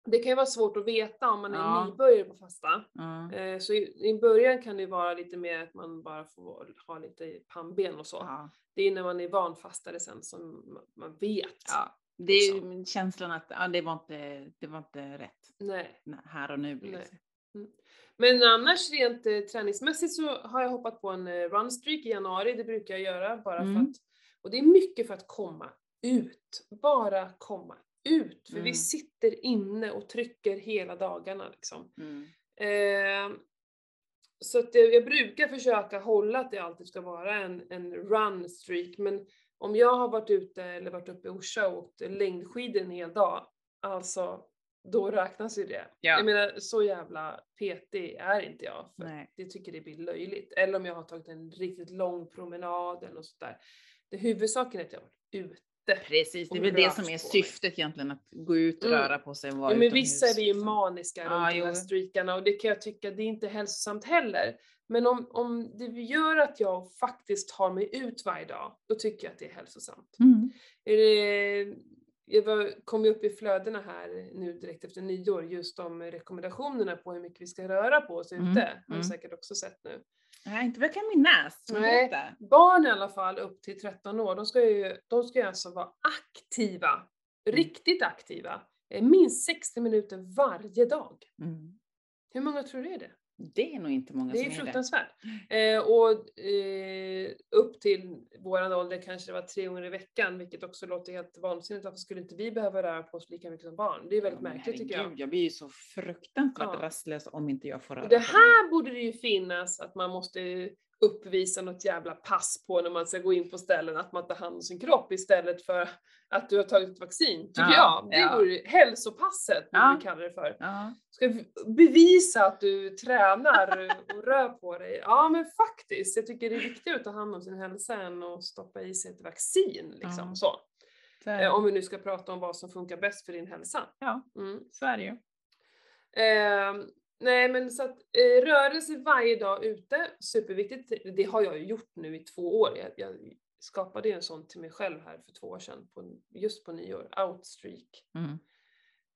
Det kan ju vara svårt att veta om man är Ja. nybörjare på fasta. Ja. Eh, Så i, i början kan det vara lite mer att man bara får ha lite pannben och så. Ja. Det är när man är vanfastare sen som ma- man vet. Ja. Det är Liksom. känslan att ja, det, var inte, det var inte rätt Nej. här och nu. Liksom. Men annars rent eh, träningsmässigt så har jag hoppat på en eh, runstreak i januari, det brukar jag göra bara för Mm. att, och det är mycket för att komma ut, bara komma ut. För vi Mm. sitter inne och trycker hela dagarna liksom. Mm. Eh, så att jag, jag brukar försöka hålla att det alltid ska vara en, en run streak, men om jag har varit ute eller varit uppe i Orsa och åkt längdskidor en hel dag, alltså då räknas ju det. Ja. Jag menar så jävla petig är inte jag, för Nej. det tycker det blir löjligt. Eller om jag har tagit en riktigt lång promenad eller något sånt där. Det huvudsaken är att jag har varit ute. Precis, det är väl det som är syftet egentligen, att gå ut och Mm. röra på sig vara Ja, men vissa blir ju liksom. maniska runt de här streakarna och det kan jag tycka, det är inte hälsosamt heller. Men om, om det gör att jag faktiskt tar mig ut varje dag, då tycker jag att det är hälsosamt. Mm. Är jag var, kom ju upp i flödena här nu direkt efter nyår, just om rekommendationerna på hur mycket vi ska röra på oss Mm, ute. Har du mm. säkert också sett nu. Nej, inte vad jag kan minnas. Nej. Barn i alla fall upp till 13 år, de ska ju, de ska ju alltså vara aktiva. Mm. Riktigt aktiva. Eh, Minst 60 minuter varje dag. Mm. Hur många tror du är det? Det är nog inte många Det är som är det. fruktansvärt. Eh, och eh, upp till våran ålder kanske det var tre gånger i veckan, vilket också låter helt vansinnigt. Varför skulle inte vi behöva röra på oss lika mycket som barn? Det är väldigt Ja, märkligt tycker jag. Jag blir ju så fruktansvärt Ja. rastlös om inte jag får röra på det mig. här borde det ju finnas att man måste uppvisa något jävla pass på när man ska gå in på ställen, att man tar hand om sin kropp istället för att du har tagit ett vaccin, tycker Ja, jag. Det ja. vore hälsopasset, Ja. vi kalla det för. Ja. Ska vi bevisa att du tränar och rör på dig. Ja men faktiskt, jag tycker det är viktigare att ta hand om sin hälsa än att stoppa i sig ett vaccin. Liksom. Ja. Så. Så är Eh. Om vi nu ska prata om vad som funkar bäst för din hälsa. Ja, Mm. så är det ju. Eh, nej men så att eh, rörelse varje dag ute, superviktigt. Det har jag ju gjort nu i två år. Jag, jag skapade ju en sån till mig själv här för två år sedan, på, just på nyår. Outstreak. Mm.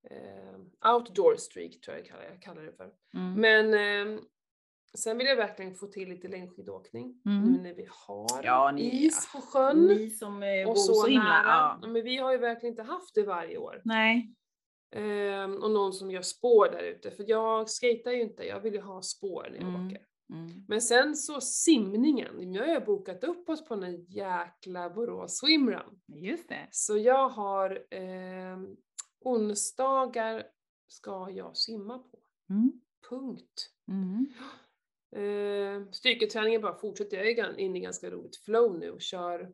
Eh, outdoor streak tror jag kallar, jag kallar det för. Mm. Men eh, sen vill jag verkligen få till lite längdskidåkning Mm. nu när vi har Ja, ni- is på sjön. Ni som eh, bor och så, så himla... nära. Ja. Men vi har ju verkligen inte haft det varje år. Nej. Ehm, och någon som gör spår där ute. För jag skejtar ju inte, jag vill ju ha spår när jag Mm. åker. Mm. Men sen så simningen, nu har jag bokat upp oss på en jäkla Borås swimrun. Just det. Så jag har eh, onsdagar ska jag simma på. Mm. Punkt. Mm. Eh, styrketräningen bara fortsätter. Jag är inne i ganska roligt flow nu och kör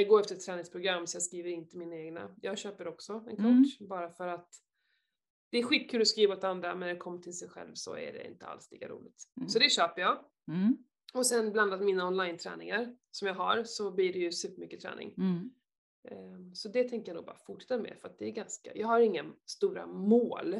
jag går efter ett träningsprogram så jag skriver inte mina egna. Jag köper också en coach Mm. bara för att det är skitkul att skriva åt andra men när det kommer till sig själv så är det inte alls lika roligt. Mm. Så det köper jag. Mm. Och sen blandat mina online-träningar som jag har så blir det ju supermycket träning. Mm. Ehm, Så det tänker jag nog bara fortsätta med för att det är ganska, jag har inga stora mål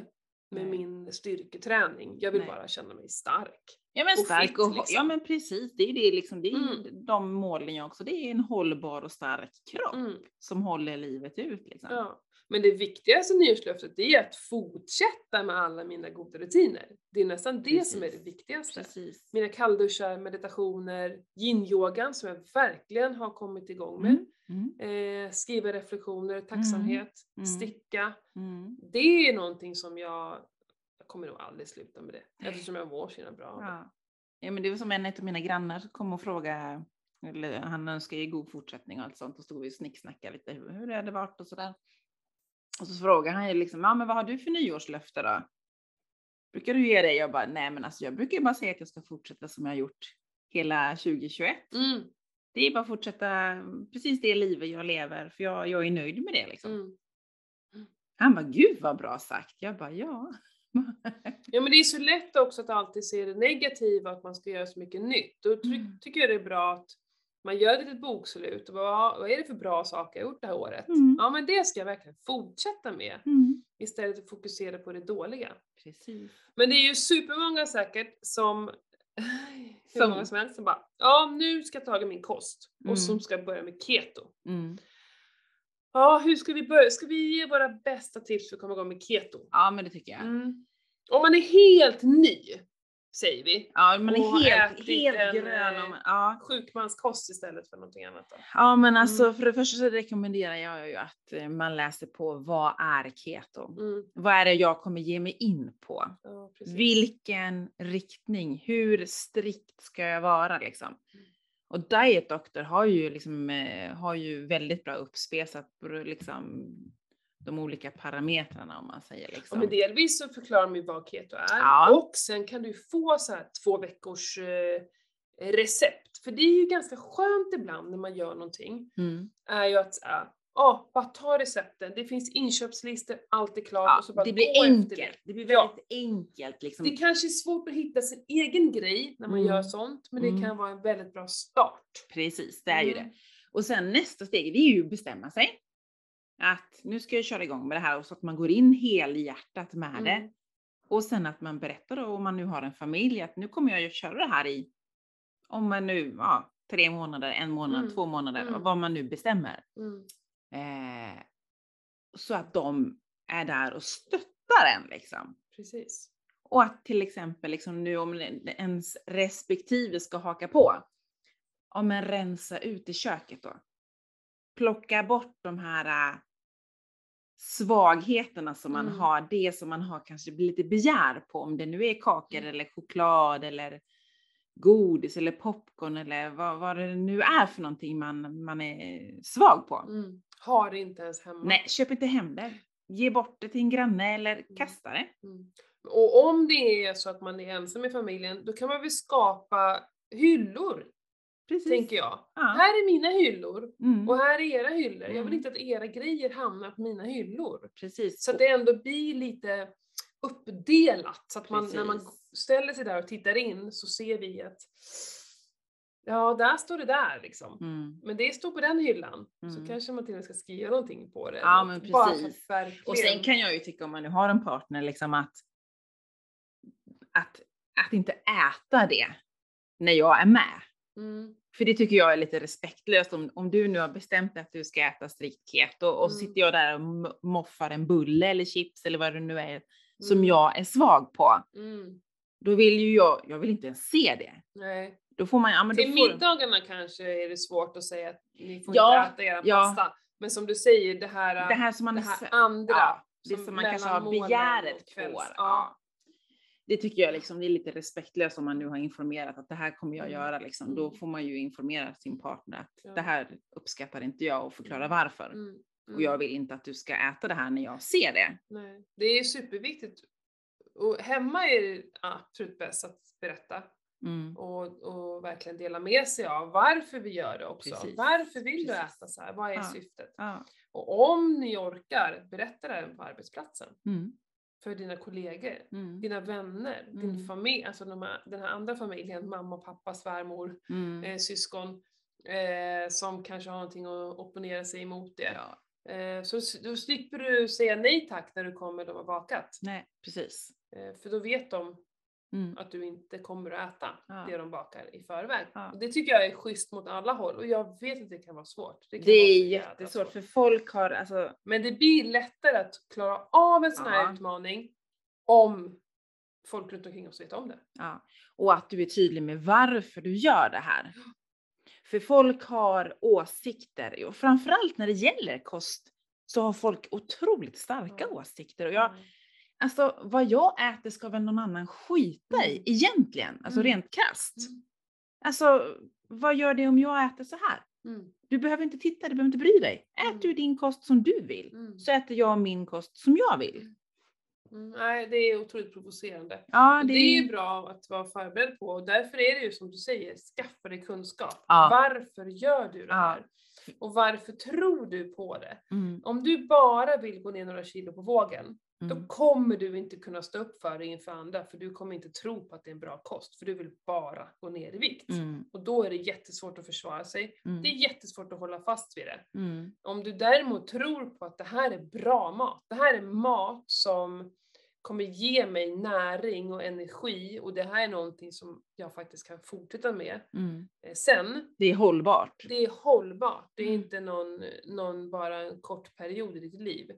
med Nej. min styrketräning. Jag vill Nej. bara känna mig stark. Ja men stark och, liksom. ja men precis, det är det liksom, det är Mm. de målen jag också, det är en hållbar och stark kropp Mm. som håller livet ut liksom. Ja. Men det viktigaste nyårslöftet det är att fortsätta med alla mina goda rutiner. Det är nästan det som är det Precis. viktigaste. Precis. Mina kallduschar, meditationer, yin-yogan som jag verkligen har kommit igång med. Mm. Mm. Eh, skriva reflektioner, tacksamhet, Mm. sticka. Mm. Det är någonting som jag, jag kommer nog aldrig sluta med det. Eftersom jag mår så himla bra. Ja. ja men det var som en av mina grannar som kom och frågade, eller han önskar ju god fortsättning och allt sånt och stod vi och snicksnackade lite hur, hur det hade varit och sådär. Och så frågade han ju liksom, ja men vad har du för nyårslöfte då? Brukar du ge dig? Jag bara, nej men alltså jag brukar ju bara säga att jag ska fortsätta som jag har gjort hela 2021. Mm, Det är bara att fortsätta precis det livet jag lever för jag, jag är nöjd med det liksom. mm. Han bara, gud vad bra sagt. Jag bara, ja. Ja men det är så lätt också att alltid se det negativa, att man ska göra så mycket nytt. Då ty- Mm. tycker jag det är bra att man gör ett litet bokslut. Vad, vad är det för bra saker jag gjort det här året? Mm. Ja men det ska jag verkligen fortsätta med. Mm. Istället för att fokusera på det dåliga. Precis. Men det är ju supermånga säkert som, hur Som- många som helst, som bara ja nu ska jag ta tag i min kost. Mm. Och som ska börja med keto. Mm. Ja hur ska vi börja? Ska vi ge våra bästa tips för att komma igång med keto? Ja men det tycker jag. Mm. Om man är helt ny, säger vi. Ja, man Och är helt, helt en, grön. eh, Om, ja. Sjukmanskost istället för någonting annat då. ja, men alltså Mm. för det första så rekommenderar jag ju att eh, man läser på vad är keto? Mm. Vad är det jag kommer ge mig in på? Ja. Vilken riktning? Hur strikt ska jag vara liksom? Och Diet Doctor har ju liksom, eh, har ju väldigt bra uppspesat liksom de olika parametrarna om man säger Ja, liksom. men delvis så förklarar de ju vad keto är. Ja. Och sen kan du få så här två veckors eh, recept. För det är ju ganska skönt ibland när man gör någonting. Mm. Är ju att, ja, bara ta recepten. Det finns inköpslistor, allt är klart. och så Ja, bara det blir enkelt. Det blir Ja. väldigt enkelt liksom. Det kanske är svårt att hitta sin egen grej när man Mm. gör sånt, men det Mm. kan vara en väldigt bra start. Precis, det är ju Mm. det. Och sen nästa steg, det är ju att bestämma sig. Att nu ska jag köra igång med det här och så att man går in helhjärtat med det. Mm. Och sen att man berättar då om man nu har en familj att nu kommer jag ju köra det här i, om man nu, ja, tre månader, en månad, Mm. två månader, Mm. vad man nu bestämmer. Eh, så att de är där och stöttar en liksom. Precis. Och att till exempel liksom nu om ens respektive ska haka på. Om en rensa ut i köket då. Plocka bort de här äh, svagheterna som man Mm. har, det som man har kanske lite begär på, om det nu är kakor Mm. eller choklad eller godis eller popcorn eller vad, vad det nu är för någonting man, man är svag på. Mm. Har det inte ens hemma. Nej, köp inte hem det. Ge bort det till en granne eller kasta det. Mm. Och om det är så att man är ensam i familjen, då kan man väl skapa hyllor, Precis. tänker jag. Ja. Här är mina hyllor Mm. och här är era hyllor. Jag vill Mm. inte att era grejer hamnar på mina hyllor. Precis. Så att det ändå blir lite uppdelat. Så att man, när man. Ställer sig där och tittar in så ser vi att ja, där står det där liksom. Mm. Men det står på den hyllan. Mm. Så kanske man till och med ska skriva någonting på det. Ja, men precis. Och sen kan jag ju tycka om man nu har en partner liksom att, att, att inte äta det när jag är med. Mm. För det tycker jag är lite respektlöst om, om du nu har bestämt att du ska äta strikt keto och så Mm. sitter jag där och moffar en bulle eller chips eller vad det nu är som Mm. jag är svag på. Mm. Då vill ju jag, jag vill inte ens se det. Nej. Då får man, ja men då Till får, middagarna kanske är det svårt att säga att ni får Ja, inte äta era ja. pasta. Men som du säger, det här, det här som man det är här andra. Ja, det som man kanske har begäret får. Ja. Det tycker jag liksom, det är lite respektlöst om man nu har informerat att det här kommer jag Mm. göra liksom. Då Mm. får man ju informera sin partner att Ja. det här uppskattar inte jag och förklara Mm. varför. Mm. Och jag vill inte att du ska äta det här när jag ser det. Nej. Det är superviktigt. Och hemma är det absolut bäst att berätta Mm. och, och verkligen dela med sig av varför vi gör det också. Precis. Varför vill du Precis. äta så här? Vad är Ja. syftet? Ja. Och om ni orkar, berätta det även på arbetsplatsen. Mm. För dina kollegor, Mm. dina vänner, din Mm. familj, alltså de här, den här andra familjen, mamma, pappa, svärmor, Mm. eh, syskon. eh, som kanske har någonting att opponera sig emot det. Ja. Eh, så då slipper du säga nej tack när du kommer de har bakat. Nej, precis. Eh, för då vet de Mm. att du inte kommer att äta Ja. det de bakar i förväg. Ja. Och det tycker jag är schysst mot alla håll och jag vet att det kan vara svårt. kan Det är jättesvårt för folk har alltså, Men det blir lättare att klara av en sån här Ja. utmaning om folk runt omkring oss vet om det. ja. Och att du är tydlig med varför du gör det här. För folk har åsikter och framförallt när det gäller kost så har folk otroligt starka åsikter. Och jag, Mm. Alltså vad jag äter ska väl någon annan skita i Mm. egentligen, alltså Mm. rent krasst. Mm. Alltså vad gör det om jag äter så här? Mm. Du behöver inte titta, du behöver inte bry dig. Ät Mm. du din kost som du vill Mm. så äter jag min kost som jag vill. Nej, det är otroligt provocerande. Ja, Och det är ju bra att vara förberedd på och därför är det ju som du säger, skaffa dig kunskap. Ja. Varför gör du det Ja. här? Och varför tror du på det? Om du bara vill gå ner några kilo på vågen, då mm, kommer du inte kunna stå upp för det inför andra, för du kommer inte tro på att det är en bra kost, för du vill bara gå ner i vikt. mm, Och då är det jättesvårt att försvara sig. mm, Det är jättesvårt att hålla fast vid det. mm, Om du däremot tror på att det här är bra mat, det här är mat som kommer ge mig näring och energi och det här är någonting som jag faktiskt kan fortsätta med mm. eh, sen. Det är hållbart. Det är hållbart, det är Mm. inte någon, någon bara en kort period i ditt liv.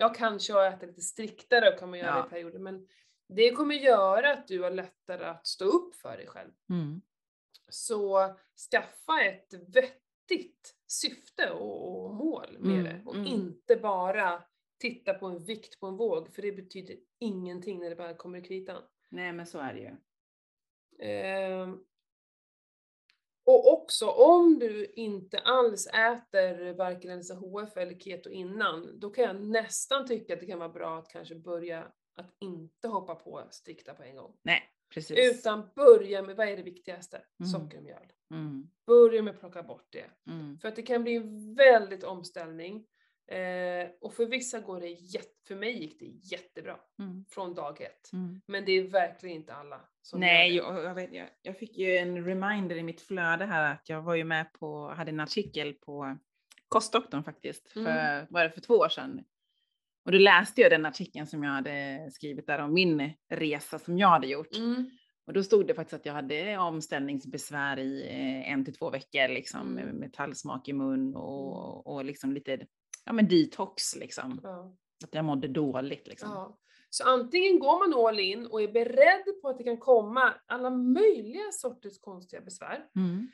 Jag kanske har ätit lite striktare och kommer göra Ja. det i perioder men det kommer göra att du har lättare att stå upp för dig själv. Mm, Så skaffa ett vettigt syfte och, och mål med Mm, det och mm. inte bara titta på en vikt på en våg för det betyder ingenting när det bara kommer i kritan. Nej, men så är det ju. Ehm, och också om du inte alls äter varken LCHF eller keto innan, då kan jag nästan tycka att det kan vara bra att kanske börja att inte hoppa på strikta på en gång. Nej, precis. Utan börja med, vad är det viktigaste? Mm. Socker och mjöl. Mm, Börja med att plocka bort det. mm, För att det kan bli en väldigt omställning. Eh, och för vissa går det jätte, för mig gick det jättebra mm, från dag ett. mm. Men det är verkligen inte alla som Nej, gör det. jag, jag, vet, jag, jag fick ju en reminder i mitt flöde här att jag var ju med på, hade en artikel på Kostdoktorn faktiskt, för, Mm. var det för två år sedan? Och då läste jag den artikeln som jag hade skrivit där om min resa som jag hade gjort. Mm. Och då stod det faktiskt att jag hade omställningsbesvär i eh, en till två veckor, liksom Mm. med metallsmak i mun och, och liksom lite, ja men detox liksom. Ja. Att jag mådde dåligt liksom. Ja. Så antingen går man all in och är beredd på att det kan komma alla möjliga sorters konstiga besvär. Mm.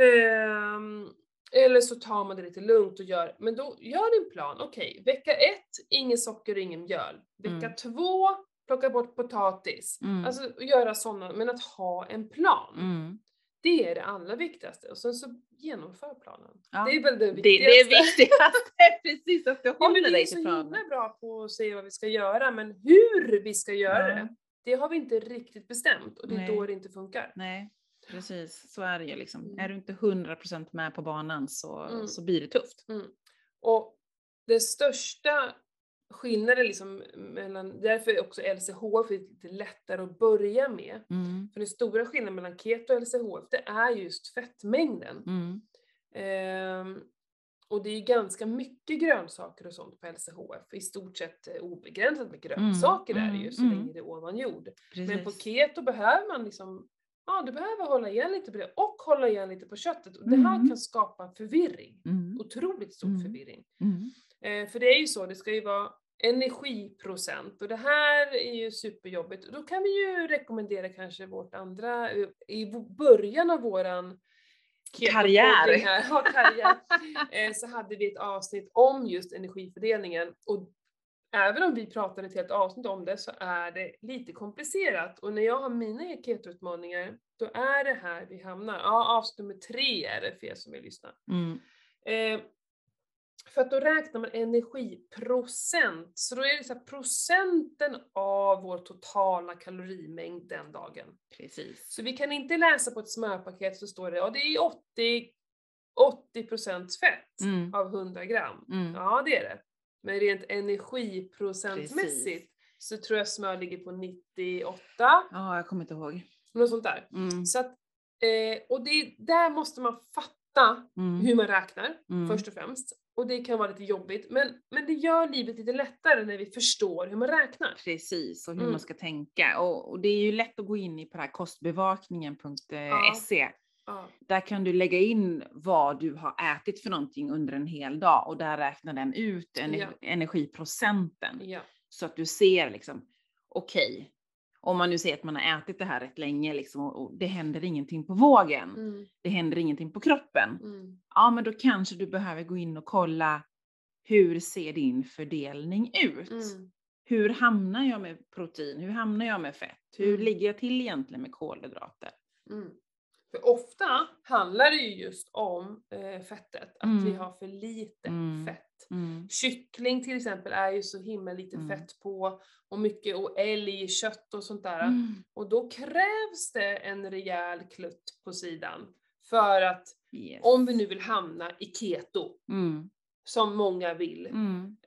Ehm, eller så tar man det lite lugnt och gör, men då gör din plan. Okej, vecka ett, ingen socker och ingen mjöl. Vecka Mm. två, plocka bort potatis. Mm. Alltså göra sådana, men att ha en plan. Mm. Det är det allra viktigaste. Och sen så genomför planen. Ja. Det är väl det Det, viktigaste. det är viktigast, precis att du Ja, men håller vi är dig så till planen. himla bra på att säga vad vi ska göra, men hur vi ska göra Ja. det, det har vi inte riktigt bestämt och det är Nej. då det inte funkar. Nej, precis. Så är det ju liksom. Mm. Är du inte 100% med på banan så, Mm. så blir det tufft. Och det största skillnaden liksom mellan, därför är också LCHF lite lättare att börja med. Mm. För den stora skillnaden mellan keto och LCHF, det är just fettmängden. Mm. Ehm, och det är ju ganska mycket grönsaker och sånt på LCHF. I stort sett eh, obegränsat med grönsaker är det ju, mm, så mm. länge det är ovan jord. Precis. Men på keto behöver man liksom, ja du behöver hålla igen lite på det och hålla igen lite på köttet. Och det här Mm. kan skapa förvirring. Mm. Otroligt stor Mm. förvirring. Eh, för det är ju så, det ska ju vara energiprocent och det här är ju superjobbigt. Då kan vi ju rekommendera kanske vårt andra, eh, i början av våran Karriär. ja, karriär eh, så hade vi ett avsnitt om just energifördelningen. Och även om vi pratade ett helt avsnitt om det så är det lite komplicerat. Och när jag har mina ketoutmaningar, då är det här vi hamnar. Ja, avsnitt nummer tre är det för er som vill lyssna. Mm. Eh, för att då räknar man energiprocent, så då är det så procenten av vår totala kalorimängd den dagen. Precis. Så vi kan inte läsa på ett smörpaket så står det, ja det är 80, 80% fett Mm. av 100 gram. Mm. Ja det är det. Men rent energiprocentmässigt Precis. så tror jag smör ligger på 98, Ja, jag kommer inte ihåg. något sånt där. Mm. Så att, eh, och det, där måste man fatta fatta Mm. hur man räknar, Mm. först och främst. Och det kan vara lite jobbigt, men, men det gör livet lite lättare när vi förstår hur man räknar. Precis, och hur Mm. man ska tänka. Och, och det är ju lätt att gå in i på det här kostbevakningen.se. Ja. Där kan du lägga in vad du har ätit för någonting under en hel dag och där räknar den ut ener- Ja. energiprocenten. Så att du ser liksom, okej, om man nu ser att man har ätit det här rätt länge liksom, och, och det händer ingenting på vågen, Mm. det händer ingenting på kroppen. Mm. Ja, men då kanske du behöver gå in och kolla hur ser din fördelning ut? Mm. Hur hamnar jag med protein? Hur hamnar jag med fett? Hur Mm. ligger jag till egentligen med kolhydrater? Mm. För ofta handlar det ju just om eh, fettet, att vi Mm. har för lite Mm. fett. Mm. Kyckling till exempel är ju så himla lite Mm. fett på och mycket och älg, kött och sånt där. Mm. Och då krävs det en rejäl klutt på sidan för att Yes. om vi nu vill hamna i keto, Mm. som många vill,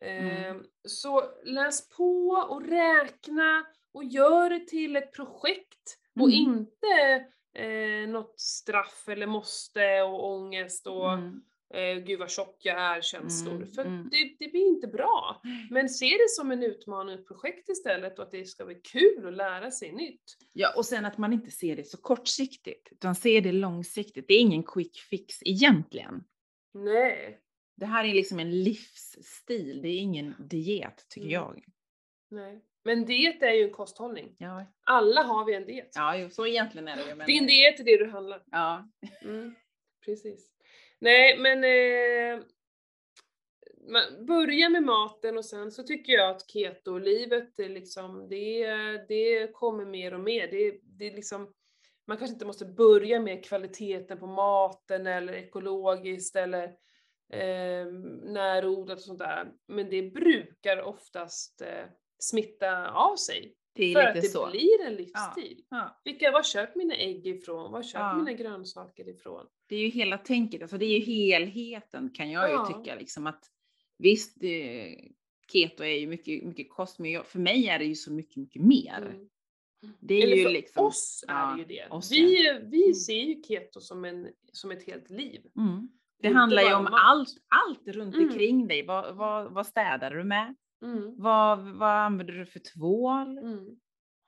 eh, så läs på och räkna och gör det till ett projekt och inte eh, något straff eller måste och ångest och Mm. Eh, gud vad tjock jag är känslor. Mm, För mm. det, det blir inte bra. Men se det som en utmaning, ett projekt istället och att det ska bli kul att lära sig nytt. Ja, och sen att man inte ser det så kortsiktigt, utan ser det långsiktigt. Det är ingen quick fix egentligen. Nej. Det här är liksom en livsstil, det är ingen diet tycker Mm. jag. Nej. Men diet är ju en kosthållning. Ja, Alla har vi en diet. ja så egentligen är det ju. Men... Din diet är det du handlar. Ja. Mm, precis. Nej, men eh, man, börja med maten och sen så tycker jag att keto-livet, liksom, det, det kommer mer och mer. Det, det liksom, man kanske inte måste börja med kvaliteten på maten eller ekologiskt eller eh, närodlat och sånt där. Men det brukar oftast eh, smitta av sig. Det För att det så. blir en livsstil. Ja. Vilka, var köper mina ägg ifrån? Var köper Ja. mina grönsaker ifrån? Det är ju hela tänket, alltså det är ju helheten kan jag ju Ja. tycka liksom att visst, det, keto är ju mycket, mycket kost, men jag, för mig är det ju så mycket, mycket mer. Mm. Det är Eller ju för liksom, oss är ja, det ju det. oss, vi, vi Mm. ser ju keto som, en, som ett helt liv. mm. Det Inte handlar ju om mat. allt, allt runt Mm. omkring dig. Vad, vad, vad städar du med? Mm. Vad, vad använder du för tvål? Mm.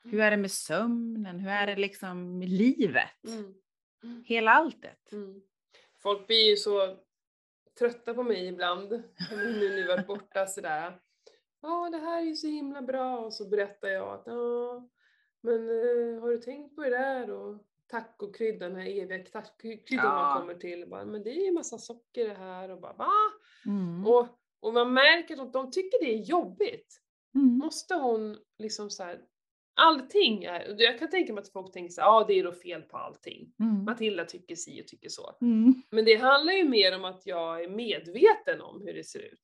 Hur är det med sömnen? Hur är det liksom med livet? Mm. Hela alltet. Mm. Folk blir ju så trötta på mig ibland, nu när ni varit borta sådär. Ja, det här är ju så himla bra och så berättar jag att ja, men eh, har du tänkt på det där och tacokryddan, den här eviga tacokryddan Ja. man kommer till. Bara, men det är ju massa socker det här och bara va? Mm. Och, och man märker att de tycker det är jobbigt. Mm. Måste hon liksom så här, allting är, jag kan tänka mig att folk tänker så här, ja det är då fel på allting. Mm. Matilda tycker si och tycker så. Mm. Men det handlar ju mer om att jag är medveten om hur det ser ut.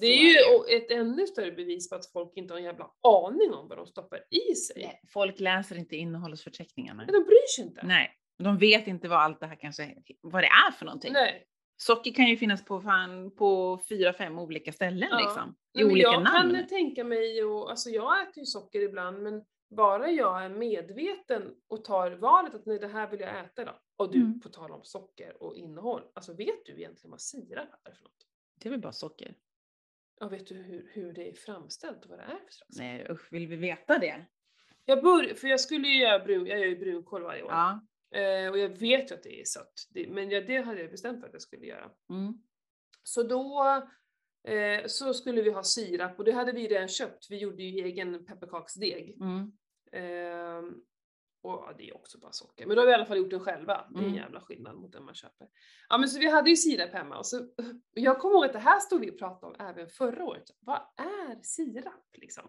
Det är är ju det. ett ännu större bevis på att folk inte har en jävla aning om vad de stoppar i sig. Nej, Folk läser inte innehållsförteckningarna. Men de bryr sig inte. Nej, de vet inte vad allt det här kanske, vad det är för någonting. Nej. Socker kan ju finnas på, fan, på fyra, fem olika ställen Ja. liksom. I Nej, olika jag namn. kan tänka mig, och, alltså jag äter ju socker ibland, men bara jag är medveten och tar valet att nej, det här vill jag äta idag. Och du, Mm. på tal om socker och innehåll, alltså vet du egentligen vad sirap är för något? Det är väl bara socker? Ja, vet du hur, hur det är framställt och vad det är för slags? Nej usch, vill vi veta det? Jag bör, för jag skulle ju göra brun, jag gör ju brunkål varje år. Ja. Eh, och jag vet ju att det är sött, det, men jag, det hade jag bestämt för att jag skulle göra. Mm. Så då eh, så skulle vi ha sirap och det hade vi redan köpt. Vi gjorde ju egen pepparkaksdeg. Mm. Ehm, och det är också bara socker. Men då har vi i alla fall gjort den själva. Det är en Mm. jävla skillnad mot den man köper. Ja men så vi hade ju sirap hemma och så, jag kommer ihåg att det här stod vi och pratade om även förra året. Vad är sirap liksom?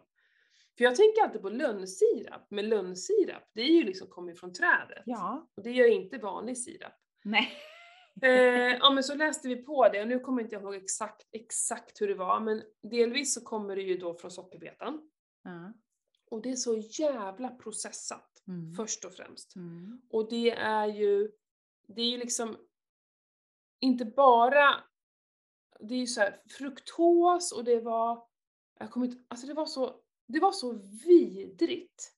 För jag tänker alltid på lönnsirap, men lönnsirap det är ju liksom kommer från trädet. Ja. Och det gör inte vanlig sirap. Nej. Eh, ja men så läste vi på det och nu kommer inte jag ihåg exakt, exakt hur det var men delvis så kommer det ju då från sockerbetan. Ja. Och det är så jävla processat Mm. först och främst. Mm. Och det är ju, det är ju liksom inte bara, det är ju så här fruktos och det var, jag kommer inte, alltså det var så, det var så vidrigt.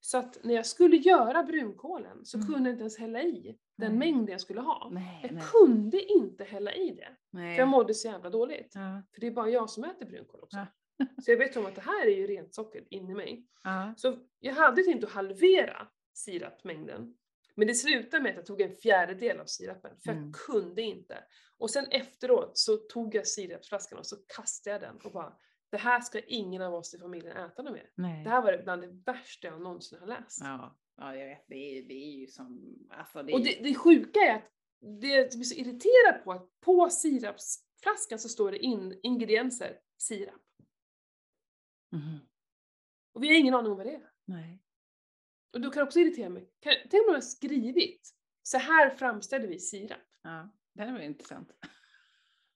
Så att när jag skulle göra brunkålen så Mm. kunde jag inte ens hälla i den mängden jag skulle ha. Nej, Jag nej. kunde inte hälla i det, nej. för jag mådde så jävla dåligt. Ja, För det är bara jag som äter brunkål också. Ja. Så jag vet om att det här är ju rent socker in i mig. ja. Så jag hade tänkt att halvera sirapmängden. Men det slutade med att jag tog en fjärdedel av sirapen, för Mm. jag kunde inte. Och sen efteråt så tog jag sirapsflaskan och så kastade jag den och bara, det här ska ingen av oss i familjen äta något mer. Nej. Det här var bland det värsta jag någonsin har läst. Ja, ja, jag vet. Det är, det är ju som... Alltså det är, Och det, det sjuka är att det jag blir så irriterad på att på sirapsflaskan så står det in, ingredienser sirap. Mhm. Och vi har ingen aning om vad det är. Nej. Och då kan det också irritera mig. Kan, tänk om man har skrivit, så här framställer vi sirap. Ja, det här var intressant.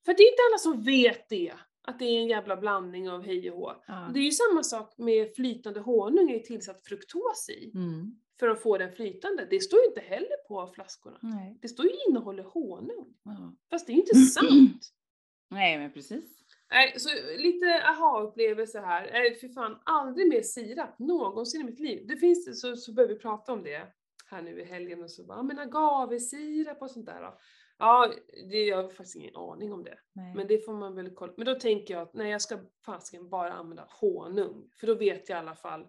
För det är inte alla som vet det, att det är en jävla blandning av hej och hå. Ja. Det är ju samma sak med flytande honung, är tillsatt fruktos i, Mm. För att få den flytande. Det står ju inte heller på flaskorna. Nej. Det står ju innehåller honung. Ja. Fast det är ju inte sant. Nej, men precis. Nej, så lite aha-upplevelse här. Nej, för fan, aldrig mer sirap någonsin i mitt liv. Det finns så, så börjar vi prata om det här nu i helgen och så bara, "Ja, men agavesirap och sånt där då. Ja, det, jag har faktiskt ingen aning om det. Nej. Men det får man väl kolla. Men då tänker jag att nej, jag ska fasiken bara använda honung. För då vet jag i alla fall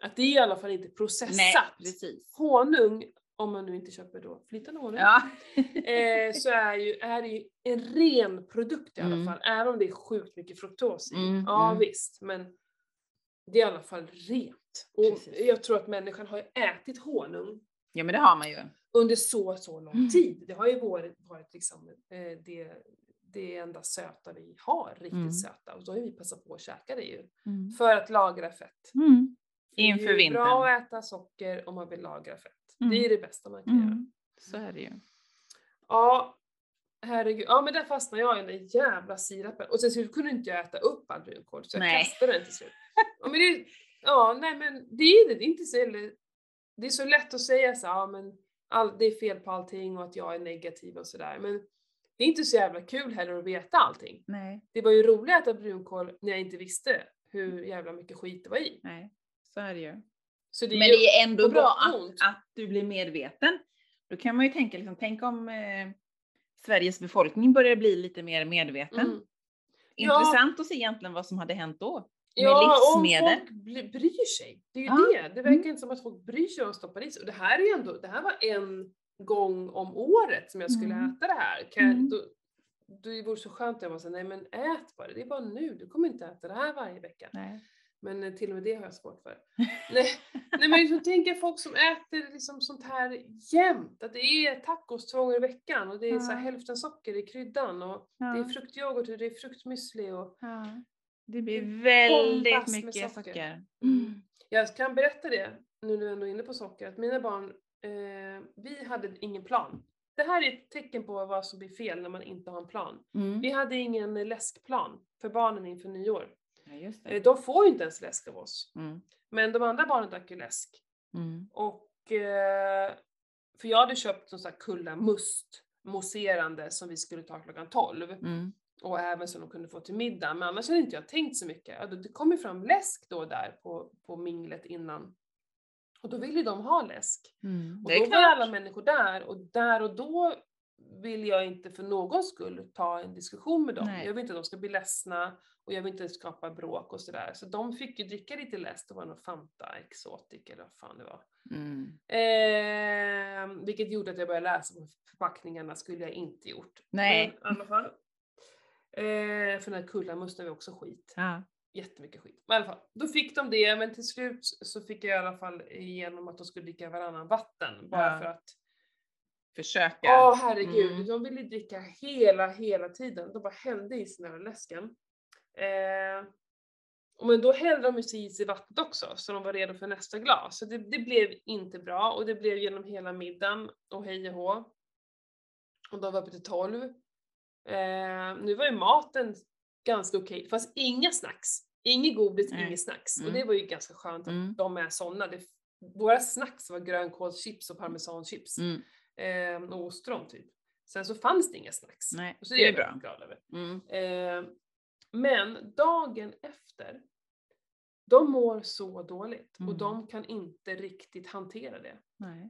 att det är i alla fall inte processat. Nej, precis. Honung, om man nu inte köper då flytande honung, Ja. eh, så är, ju, är det ju en ren produkt i alla Mm. fall. Även om det är sjukt mycket fruktos i. Mm, ja mm. visst, men det är i alla fall rent. Och Precis. jag tror att människan har ju ätit honung ja, men det har man ju. under så, så lång Mm. tid. Det har ju varit, varit liksom eh, det, det enda söta vi har, riktigt Mm. söta. Och då har vi passat på att käka det ju. Mm. För att lagra fett. Mm. För det är Inför vintern. bra att äta socker om man vill lagra fett. Mm. Det är det bästa man kan göra. Mm. Så är det ju. Ja, herregud. Ja men där fastnade jag i den där jävla sirapen. Och sen så kunde inte jag äta upp all brunkål så jag Nej. kastade den till slut. Ja men det, ja nej men det är det, inte så Det är så lätt att säga så ja men all, det är fel på allting och att jag är negativ och sådär. Men det är inte så jävla kul heller att veta allting. Nej, Det var ju roligt att äta brunkål när jag inte visste hur jävla mycket skit det var i. nej. Så är det ju. Så det är Men ju, det är ändå bra och att, att du blir medveten. Då kan man ju tänka, liksom, tänk om eh, Sveriges befolkning börjar bli lite mer medveten. Mm. Ja. Intressant att se egentligen vad som hade hänt då. Med Ja, livsmedel. om folk bry- bryr sig. Det är ju Ja. det. Det verkar Mm. inte som att folk bryr sig om att stoppa i sig. Och det här är ändå, det här var en gång om året som jag skulle Mm. äta det här. Kan Mm. då, då det vore så skönt att jag bara säga, nej men ät bara, det är bara nu, du kommer inte äta det här varje vecka. Nej. Men eh, till och med det har jag svårt för. nej, nej men liksom, tänk folk som äter liksom sånt här jämt, att det är tacos två gånger i veckan och det är så här Ja. hälften socker i kryddan och det är Ja. fruktyoghurt och det är fruktmüsli och Ja. Det blir väldigt mycket socker. socker. Mm. Jag kan berätta det, nu när jag ändå är inne på socker, att mina barn, eh, vi hade ingen plan. Det här är ett tecken på vad som blir fel när man inte har en plan. Mm. Vi hade ingen läskplan för barnen inför nyår. Ja, just Eh, det. de får ju inte ens läsk av oss. Mm. Men de andra barnen drack ju läsk. Mm. Och, eh, för jag hade köpt någon sån här Kulla Must mousserande som vi skulle ta klockan 12. Mm. Och även som de kunde få till middag. Men annars hade inte jag tänkt så mycket. Det kom ju fram läsk då där på, på minglet innan. Och då ville de ha läsk. Mm. Och då var klart. alla människor där och där och då vill jag inte för någon skull ta en diskussion med dem. Nej. Jag vill inte att de ska bli ledsna och jag vill inte skapa bråk och sådär. Så de fick ju dricka lite läsk, det var någon Fanta Exotic eller vad fan det var. Mm. Eh, vilket gjorde att jag började läsa på förpackningarna, skulle jag inte gjort. Nej. Men i alla fall. Eh, för den här kullamusten var också skit. Ja. Jättemycket skit. Men i alla fall, då fick de det, men till slut så fick jag i alla fall igenom att de skulle dricka varannan vatten. Bara Ja. för att, Försöka. åh herregud, Mm. de ville dricka hela, hela tiden. De bara hällde i sig den här läsken. Eh, och men då hällde de ju sig i vattnet också, så de var redo för nästa glas. Så det, det blev inte bra, och det blev genom hela middagen, och hej och hå. Och de var uppe till 12. Eh, nu var ju maten ganska okej, fast inga snacks. Inget godis, inget snacks. Och Mm. det var ju ganska skönt att Mm. de är sådana. Det, våra snacks var grönkålschips och parmesanchips. Mm. Eh, och ostron typ. Sen så fanns det inga snacks. Nej, Och så det är jag bra. glad över. Mm. Eh, men dagen efter, De mår så dåligt och Mm. de kan inte riktigt hantera det.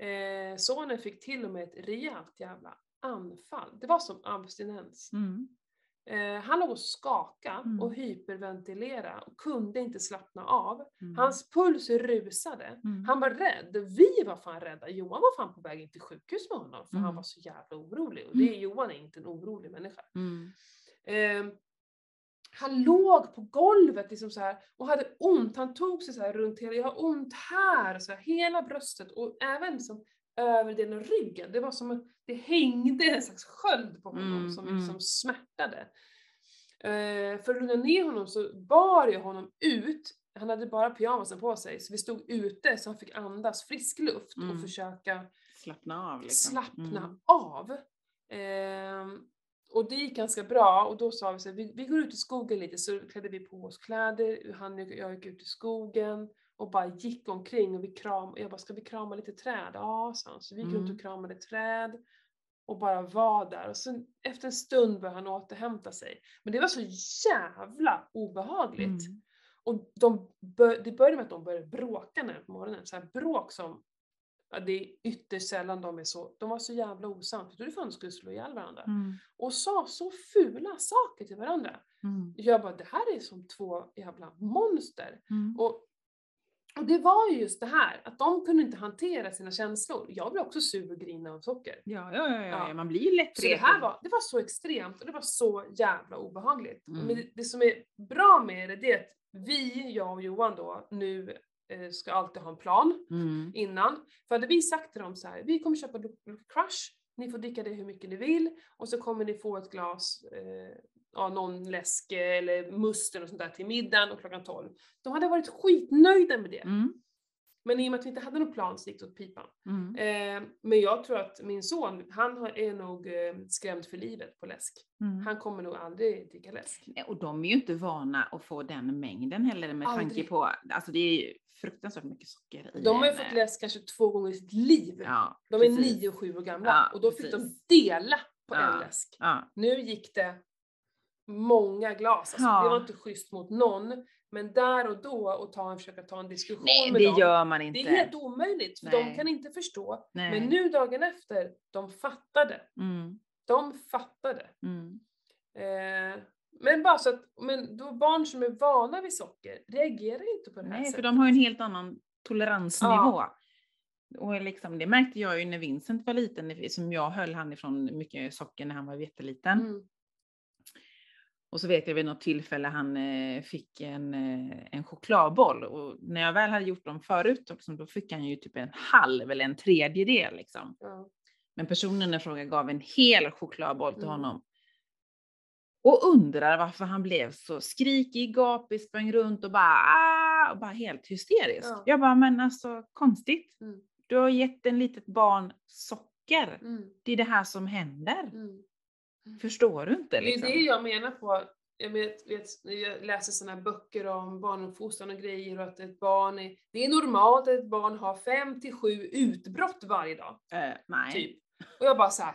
Eh, sonen fick till och med ett rejält jävla anfall. Det var som abstinens. Mm. Eh, han låg och skaka Mm. och hyperventilera och kunde inte slappna av. Mm. Hans puls rusade. Mm. Han var rädd. Vi var fan rädda. Johan var fan på väg in till sjukhus med honom för han Mm. var så jävla orolig. Och det är, Johan är inte en orolig människa. Mm. Eh, han låg på golvet liksom så här och hade ont. Han tog sig så här runt hela, jag har ont här, så här, hela bröstet och även liksom överdelen av ryggen. Det var som att det hängde en slags sköld på honom Mm, som mm. liksom smärtade. Eh, för att lugna ner honom så bar jag honom ut. Han hade bara pyjamasen på sig så vi stod ute så han fick andas frisk luft och Mm. försöka Slappna av liksom. slappna Mm. av. Ehm, och det gick ganska bra och då sa vi så här, vi, vi går ut i skogen lite så klädde vi på oss kläder, han och jag gick ut i skogen och bara gick omkring och vi kram, jag bara ska vi krama lite träd? Ja, sa han. Så vi gick runt Mm. och kramade träd och bara var där och sen efter en stund började han återhämta sig. Men det var så jävla obehagligt. Mm. Och de bör, det började med att de började bråka nu på morgonen. Så här bråk som, ja, det är ytterst sällan de är så, de var så jävla osams. Jag trodde fan de skulle slå ihjäl varandra. Mm. Och sa så fula saker till varandra. Mm. Jag bara, det här är som två jävla monster. Mm. Och, och det var ju just det här, att de kunde inte hantera sina känslor. Jag blev också sur och grina av socker. Ja, ja, ja, ja, Ja. man blir ju lätt Så det här var, det var så extremt och det var så jävla obehagligt. Mm. Men det, det som är bra med det, det är att vi, jag och Johan då, nu ska alltid ha en plan Mm. innan. För hade vi sagt till dem så här, vi kommer köpa Lucky Crush, ni får dricka det hur mycket ni vill och så kommer ni få ett glas, eh, ja, någon läsk eller must eller sånt där till middagen och klockan 12. De hade varit skitnöjda med det. Mm. Men i och med att vi inte hade någon plan så gick det åt pipan. Mm. Eh, men jag tror att min son, han har- är nog eh, skrämd för livet på läsk. Mm. Han kommer nog aldrig dricka läsk. Nej, Och de är ju inte vana att få den mängden heller med tanke Aldrig. på, alltså det är ju fruktansvärt mycket socker i De har ju fått eh, läsk kanske två gånger i sitt liv. Ja, de är precis. nio och sju år gamla Ja, och då fick precis. de dela på Ja. en läsk. Nu gick det många glas, alltså, Ja. det var inte schysst mot någon. Men där och då och ta försöka ta en diskussion nej med det dem. gör man det inte. är helt omöjligt för de Nej. kan inte förstå. nej. Men nu dagen efter, de fattade. Mm. De fattade. Mm. Eh, men bara så att, men då barn som är vana vid socker reagerar inte på det här Nej, för sättet. de har ju en helt annan toleransnivå. Och liksom, det märkte jag ju när Vincent var liten, som jag höll han ifrån mycket socker när han var jätteliten. Mm. Och så vet jag vid något tillfälle han eh, fick en, eh, en chokladboll och när jag väl hade gjort dem förut, liksom, då fick han ju typ en halv eller en tredjedel liksom. Ja. Men personen i fråga gav en hel chokladboll till Mm. honom. Och undrar varför han blev så skrikig, gapig, sprang runt och bara ah, och bara helt hysterisk. Ja. Jag bara, men alltså konstigt. Mm. Du har gett en litet barn socker. Mm. Det är det här som händer. Mm. Förstår du inte? Det är Liksom? det jag menar på, jag, vet, vet, jag läser såna här böcker om barnuppfostran och grejer och att ett barn är, det är normalt att ett barn har fem till sju utbrott varje dag. Eh, nej. Typ. Och jag bara så här: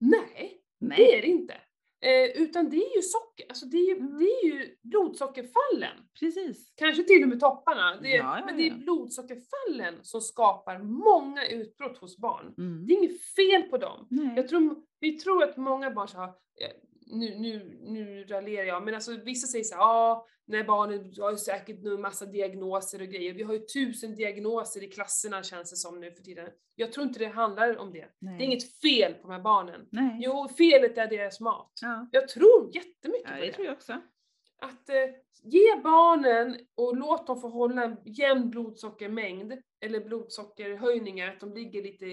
nej, nej. det är det inte. Eh, utan det är ju socker, alltså det är ju, Mm. det är ju blodsockerfallen. Precis. Kanske till och med topparna. Det är, Ja, ja, men det är ja. blodsockerfallen som skapar många utbrott hos barn. Mm. Det är inget fel på dem. Nej. Jag tror, vi tror att många barn så eh, nu, nu, nu raljerar jag, men alltså vissa säger så här, ja, när barnen har ju säkert nu massa diagnoser och grejer. Vi har ju tusen diagnoser i klasserna känns det som nu för tiden. Jag tror inte det handlar om det. Nej. Det är inget fel på de här barnen. Nej. Jo, felet är deras mat. Ja. Jag tror jättemycket ja, på det det. tror jag också. Att eh, ge barnen och låt dem få hålla en jämn blodsockermängd eller blodsockerhöjningar, att de ligger lite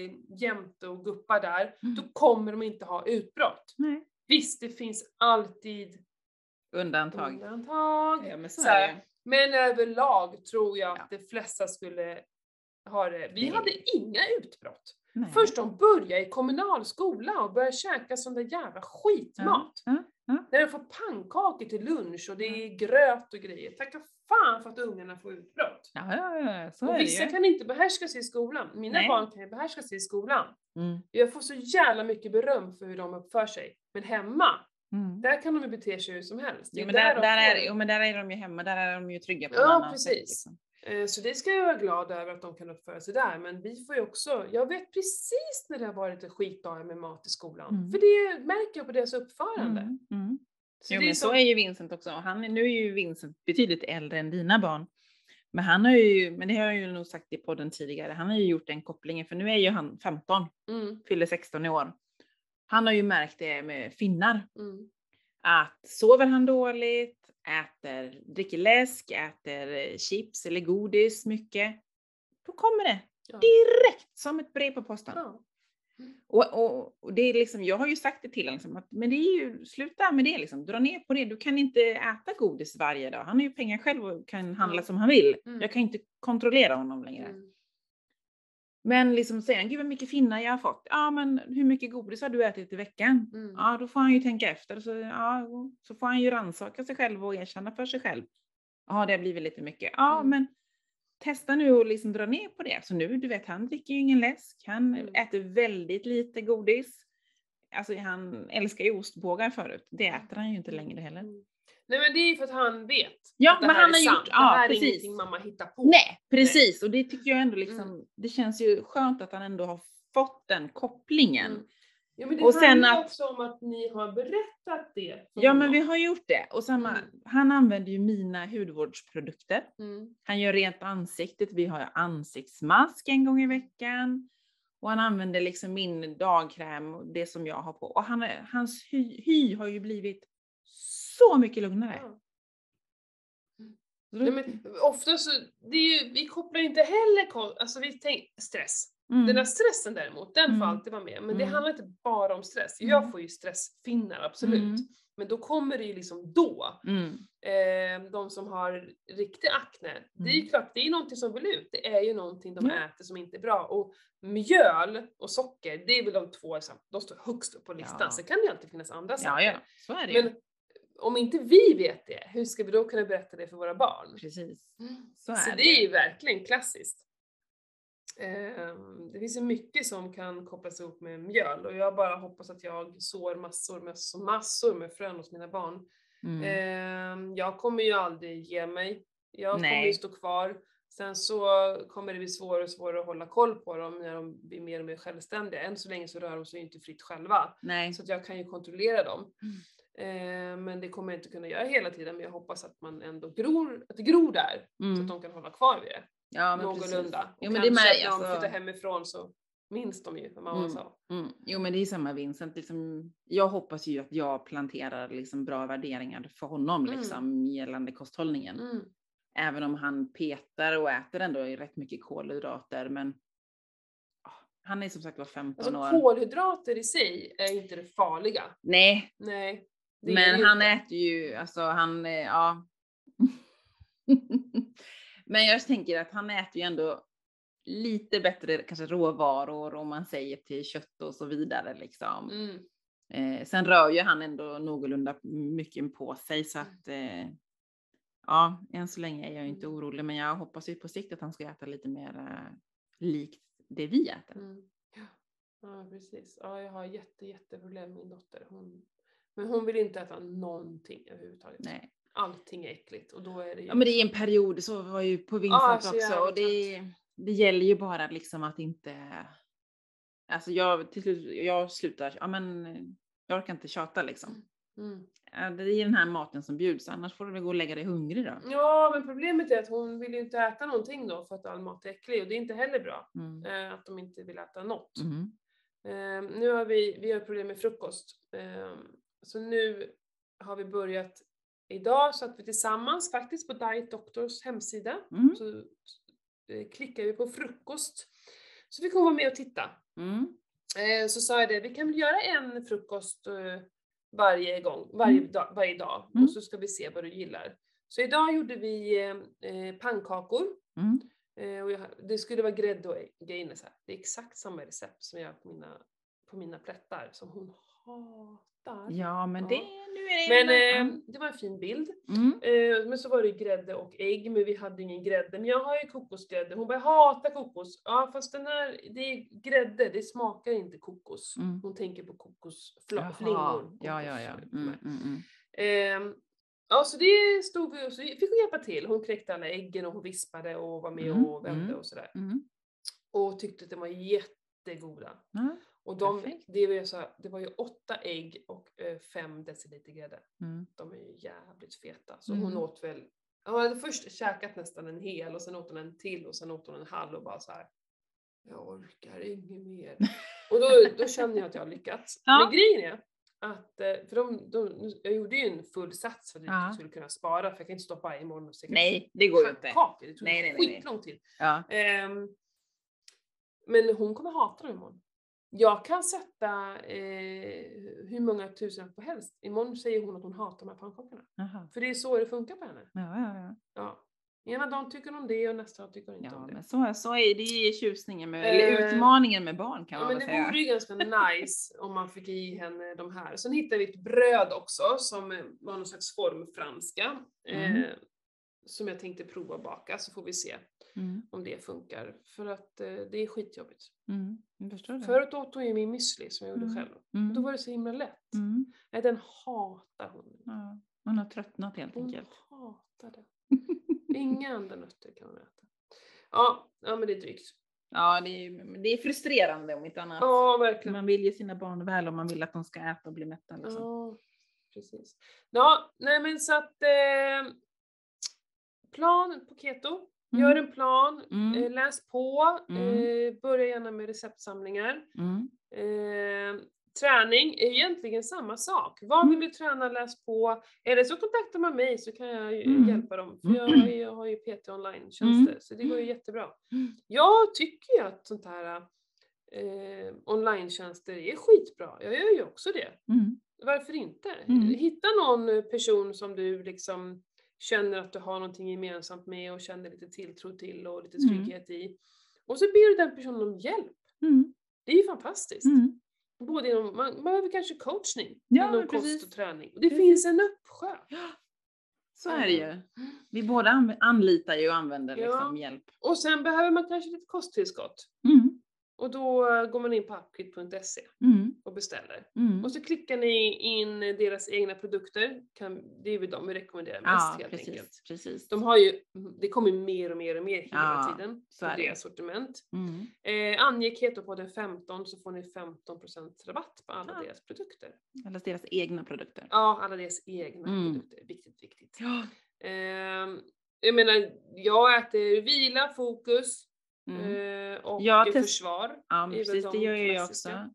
jämnt och guppar där, Mm. då kommer de inte ha utbrott. Nej. Visst, det finns alltid Undantag. undantag. Ja, men så Så. Men överlag tror jag Ja. att de flesta skulle ha det. Vi Nej. hade inga utbrott. Nej. Först de började i kommunal skola och började käka sån där jävla skitmat. Ja, ja. När de får pannkakor till lunch och det är gröt och grejer. Tacka fan för att ungarna får utbrott. Ja, ja, ja, så och är det vissa kan inte behärska sig i skolan. Mina Nej. barn kan ju behärska sig i skolan. Mm. Jag får så jävla mycket beröm för hur de uppför sig. Men hemma, Mm. Där kan de ju bete sig hur som helst. Jo, men där, där, får- är, jo, men där är de ju hemma, där är de ju trygga på Ja, annat sätt, precis. liksom. Eh, Så det ska jag vara glad över att de kan uppföra sig där. Men vi får ju också, jag vet precis när det har varit en skitdag med mat i skolan. Mm. För det märker jag på deras uppförande. Mm. Mm. Så Jo men så är ju Vincent också. Och Han, är- nu är ju Vincent betydligt äldre än dina barn. Men han har ju, men det har jag ju nog sagt i podden tidigare, han har ju gjort den kopplingen för nu är ju han 15, Mm, fyller 16 i år. Han har ju märkt det med finnar. mm, Att sover han dåligt, äter, dricker läsk, äter eh, chips eller godis mycket. Då kommer det Ja. direkt som ett brev på posten. ja. Och, och, och det är liksom, jag har ju sagt det till honom, liksom, att, men det är ju, sluta med det liksom, dra ner på det. Du kan inte äta godis varje dag. Han har ju pengar själv och kan handla Ja. som han vill. Mm. Jag kan inte kontrollera honom längre. Mm. Men liksom säger han, gud vad mycket finnar jag har fått. Ja men hur mycket godis har du ätit i veckan? Mm. Ja då får han ju tänka efter. Så, ja, så får han ju rannsaka sig själv och erkänna för sig själv. Ja det har blivit lite mycket. Ja Mm. men testa nu att liksom dra ner på det. Så nu, du vet, han dricker ju ingen läsk. Han Mm. äter väldigt lite godis. Alltså han älskar ju ostbågar förut. Det äter han ju inte längre heller. Mm. Nej men det är ju för att han vet. Ja, att det men här han är har sant. gjort- det ja, här är precis. ingenting mamma hittar på. Nej, precis. Och det tycker jag ändå liksom, Mm. det känns ju skönt att han ändå har fått den kopplingen. Mm. Ja, men det Och sen handlar att- också om att ni har berättat det. Ja men honom. vi har gjort det. Och samma, Mm. han använder ju mina hudvårdsprodukter. Mm. Han gör rent ansiktet. Vi har ansiktsmask en gång i veckan. Och han använder liksom min dagkräm och det som jag har på. Och han, är- hans hy, hy har ju blivit så mycket lugnare. Ja. Nej, men ofta så, det är ju, vi kopplar inte heller, alltså vi tänker stress. Mm. Den där stressen däremot, den får Mm. alltid vara med. Men det Mm. handlar inte bara om stress. Jag Mm. får ju stressfinnar, absolut. Mm. Men då kommer det ju liksom då. Eh, de som har riktig akne, det är ju klart, det är någonting som vill ut. Det är ju någonting de Ja. äter som inte är bra. Och mjöl och socker, det är väl de två som de står högst upp på listan. Ja. Sen kan det ju alltid finnas andra Ja, saker. ja, så är det ju. Men om inte vi vet det, hur ska vi då kunna berätta det för våra barn? Precis. Så, Så är det är ju verkligen klassiskt. Ehm, det finns ju mycket som kan kopplas ihop med mjöl och jag bara hoppas att jag sår massor med, så massor med frön hos mina barn. Mm. Ehm, jag kommer ju aldrig ge mig. Jag kommer ju Nej. stå kvar. Sen så kommer det bli svårare och svårare att hålla koll på dem när de blir mer och mer självständiga. Än så länge så rör de sig ju inte fritt själva. Nej. Så att jag kan ju kontrollera dem. Eh, men det kommer jag inte kunna göra hela tiden. Men jag hoppas att man ändå gror, att det gror där. Så Mm. att de kan hålla kvar vid det. Ja, men någorlunda. Jo, men det kanske mär- när de alltså- flyttar hemifrån så minns de ju vad mamma Mm. sa. Mm. Jo men det är samma Vincent. Liksom, jag hoppas ju att jag planterar liksom bra värderingar för honom Mm. liksom, gällande kosthållningen. Mm. Även om han petar och äter ändå rätt mycket kolhydrater. Men ah, han är som sagt var 15 Alltså år. kolhydrater i sig är inte det farliga. Nej, Nej. Men han äter ju, alltså han, eh, ja. men jag tänker att han äter ju ändå lite bättre kanske råvaror om man säger till kött och så vidare liksom. Mm. Eh, sen rör ju han ändå någorlunda mycket på sig så att eh, ja, än så länge är jag inte Mm. orolig, men jag hoppas ju på sikt att han ska äta lite mer eh, likt det vi äter. Mm. Ja. ja, precis. Ja, jag har jätte, jätteproblem med min dotter. Hon, men hon vill inte äta någonting överhuvudtaget. Nej. Allting är äckligt och då är det ju... Ja, men det är en period, så var ju på Vincent så också och det, det gäller ju bara liksom att inte. Alltså jag till slut, jag slutar. Ja, men jag orkar inte tjata liksom. Mm. Ja, Det är den här maten som bjuds, annars får du väl gå och lägga dig hungrig då. Ja, men problemet är att hon vill ju inte äta någonting då för att all mat är äcklig och det är inte heller bra. Mm. Eh, att de inte vill äta något. Mhm. Eh, nu har vi, vi har problem med frukost. Så nu har vi börjat idag så att vi tillsammans faktiskt på Diet Doctors hemsida Mm. så eh, klickar vi på frukost. Så vi kommer vara med och titta. Mm. Eh, så sa jag det, vi kan väl göra en frukost eh, varje gång, varje, Mm. dag, varje dag Mm. och så ska vi se vad du gillar. Så idag gjorde vi eh, pannkakor. Mm. Eh, och jag, det skulle vara grädde och ägg- grejerna så här. Det är exakt samma recept som jag har på mina, på mina plättar som hon hatar. Ja, men Ja. det, nu är det... Men eh, det var en fin bild. mm. Eh, men så var det grädde och ägg, men vi hade ingen grädde. Men jag har ju kokosgrädde. Hon bara, jag hatar kokos. Ja, fast den här, det är grädde, det smakar inte kokos. Mm. Hon tänker på kokosflingor. Ja, ja, ja. Mm, mm, mm. Ehm, ja, så det stod vi och så fick hon hjälpa till. Hon kräckte alla äggen och hon vispade och var med Mm, och vände mm. och sådär. Mm. Och tyckte att de var jättegoda. Ja. Och de, det, var ju så, det var ju åtta ägg och eh, fem deciliter grädde. Mm. De är ju jävligt feta. Så Mm. hon åt väl, hon hade först käkat nästan en hel och sen åt hon en till och sen åt hon en halv och bara så här. Jag orkar inget mer. och då, då känner jag att jag har lyckats. Ja. Men grejen är att, eh, för de, de, jag gjorde ju en full sats för att Ja. jag skulle kunna spara för jag kan inte stoppa imorgon och steka Nej, det går ju inte. pannkakor. Det tog Nej, nej, nej, nej. skitlång tid. Ja. Ehm, men hon kommer hata dem imorgon. Jag kan sätta eh, hur många tusen på helst. Imorgon säger hon att hon hatar de här pannkakorna. Jaha. För det är så det funkar på henne. Ja, ja, ja. Ja. Ena dagen tycker hon det och nästa dag tycker hon inte ja om det. men så, så är det ju tjusningen med, eller Eh, utmaningen med barn kan Ja, man men väl det säga. vore ju ganska nice om man fick i henne de här. Sen hittade vi ett bröd också som var någon slags formfranska. Mm. Eh, som jag tänkte prova att baka så får vi se Mm, om det funkar. För att eh, det är skitjobbigt. mm. Förut åt hon ju min müsli som jag gjorde Mm. själv. mm, Då var det så himla lätt. mm, Nej, den hatar hon. ja. Hon har tröttnat helt Hon enkelt. hatar det. Inga andra nötter kan hon äta. Ja, ja men det är drygt. Ja, det är, det är frustrerande om inte annat. Ja, verkligen. Man vill ju sina barn väl och man vill att de ska äta och bli mätta. Liksom. Ja, precis. Ja, nej men så att eh, plan på keto. Mm. Gör en plan, Mm. eh, läs på, Mm. eh, börja gärna med receptsamlingar. Mm. Eh, träning är egentligen samma sak. Vad Mm. vill du träna, läs på. Eller så kontaktar man mig så kan jag Mm. hjälpa dem. För Mm. jag, har ju- jag har ju PT online-tjänster så det går ju jättebra. Mm. Jag tycker ju att sånt här eh, online-tjänster är skitbra. Jag gör ju också det. Mm. Varför inte? Mm. Hitta någon person som du liksom känner att du har någonting gemensamt med och känner lite tilltro till och lite Mm. trygghet i. Och så ber du den personen om hjälp. Mm. Det är ju fantastiskt. Mm. Både inom, man, behöver kanske coachning Ja, inom men kost precis. och träning. Och det Precis. finns en uppsjö. Så är det ju. Vi båda anlitar ju och använder Ja. liksom hjälp. Och sen behöver man kanske lite kosttillskott. Mm. Och då eh, går man in på appkit.se Mm. och beställer. Mm. Och så klickar ni in deras egna produkter. Kan, det är väl de vi rekommenderar mest Ja, helt enkelt. precis. precis. De har ju, det kommer mer och mer och mer hela Ja, tiden så är det. deras sortiment. Mm. Eh, ange Ketopodden 15 så får ni 15% rabatt på alla Ja. deras produkter. Eller deras egna produkter. Ja, alla deras egna Mm. produkter. Viktigt, viktigt. Ja. Ehm, jag menar, jag äter vila, fokus Mm. eh, och Jag test- försvar. Ja, precis. Det de gör jag klassiska. också.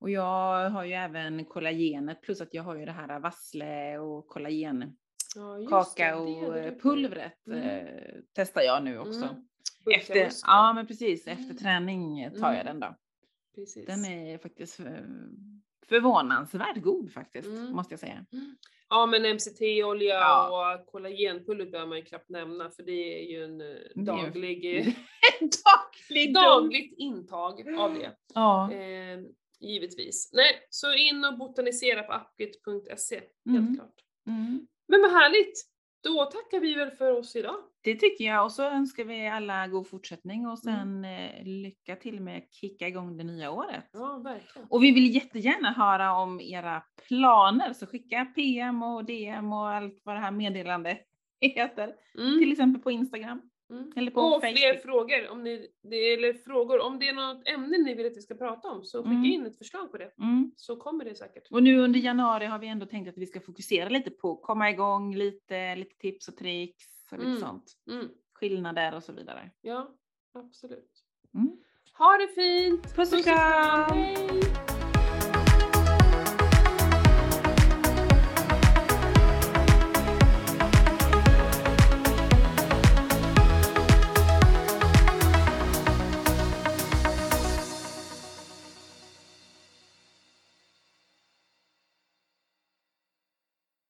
Och jag har ju även kollagenet plus att jag har ju det här vassle och kollagenkaka Ja, just det, det och hade du pulvret Mm. eh, testar jag nu också. Mm. Efter, ja men precis, efter Mm. träning tar jag Mm. den då. Precis. Den är faktiskt eh, förvånansvärt god faktiskt, Mm. måste jag säga. Ja men MCT-olja Ja. och kollagenpulver behöver man ju knappt nämna för det är ju en eh, ju- daglig, eh, Daglig dagligt intag av det. Ja. Eh, givetvis. Nej, så in och botanisera på appgit.se, helt Mm. klart. Mm. Men vad härligt! Då tackar vi väl för oss idag. Det tycker jag. Och så önskar vi alla god fortsättning och Mm. sen eh, lycka till med att kicka igång det nya året. Ja, verkligen. Och vi vill jättegärna höra om era planer, så skicka PM och DM och allt vad det här meddelandet heter. Mm. Till exempel på Instagram. Mm. Eller på Och Facebook. fler frågor om, ni, eller frågor. om det är något ämne ni vill att vi ska prata om så skicka Mm. in ett förslag på det. Mm. Så kommer det säkert. Och nu under januari har vi ändå tänkt att vi ska fokusera lite på komma igång lite, lite tips och tricks och lite Mm. sånt. Mm. Skillnader och så vidare. Ja, absolut. Mm. Ha det fint! Puss och kram!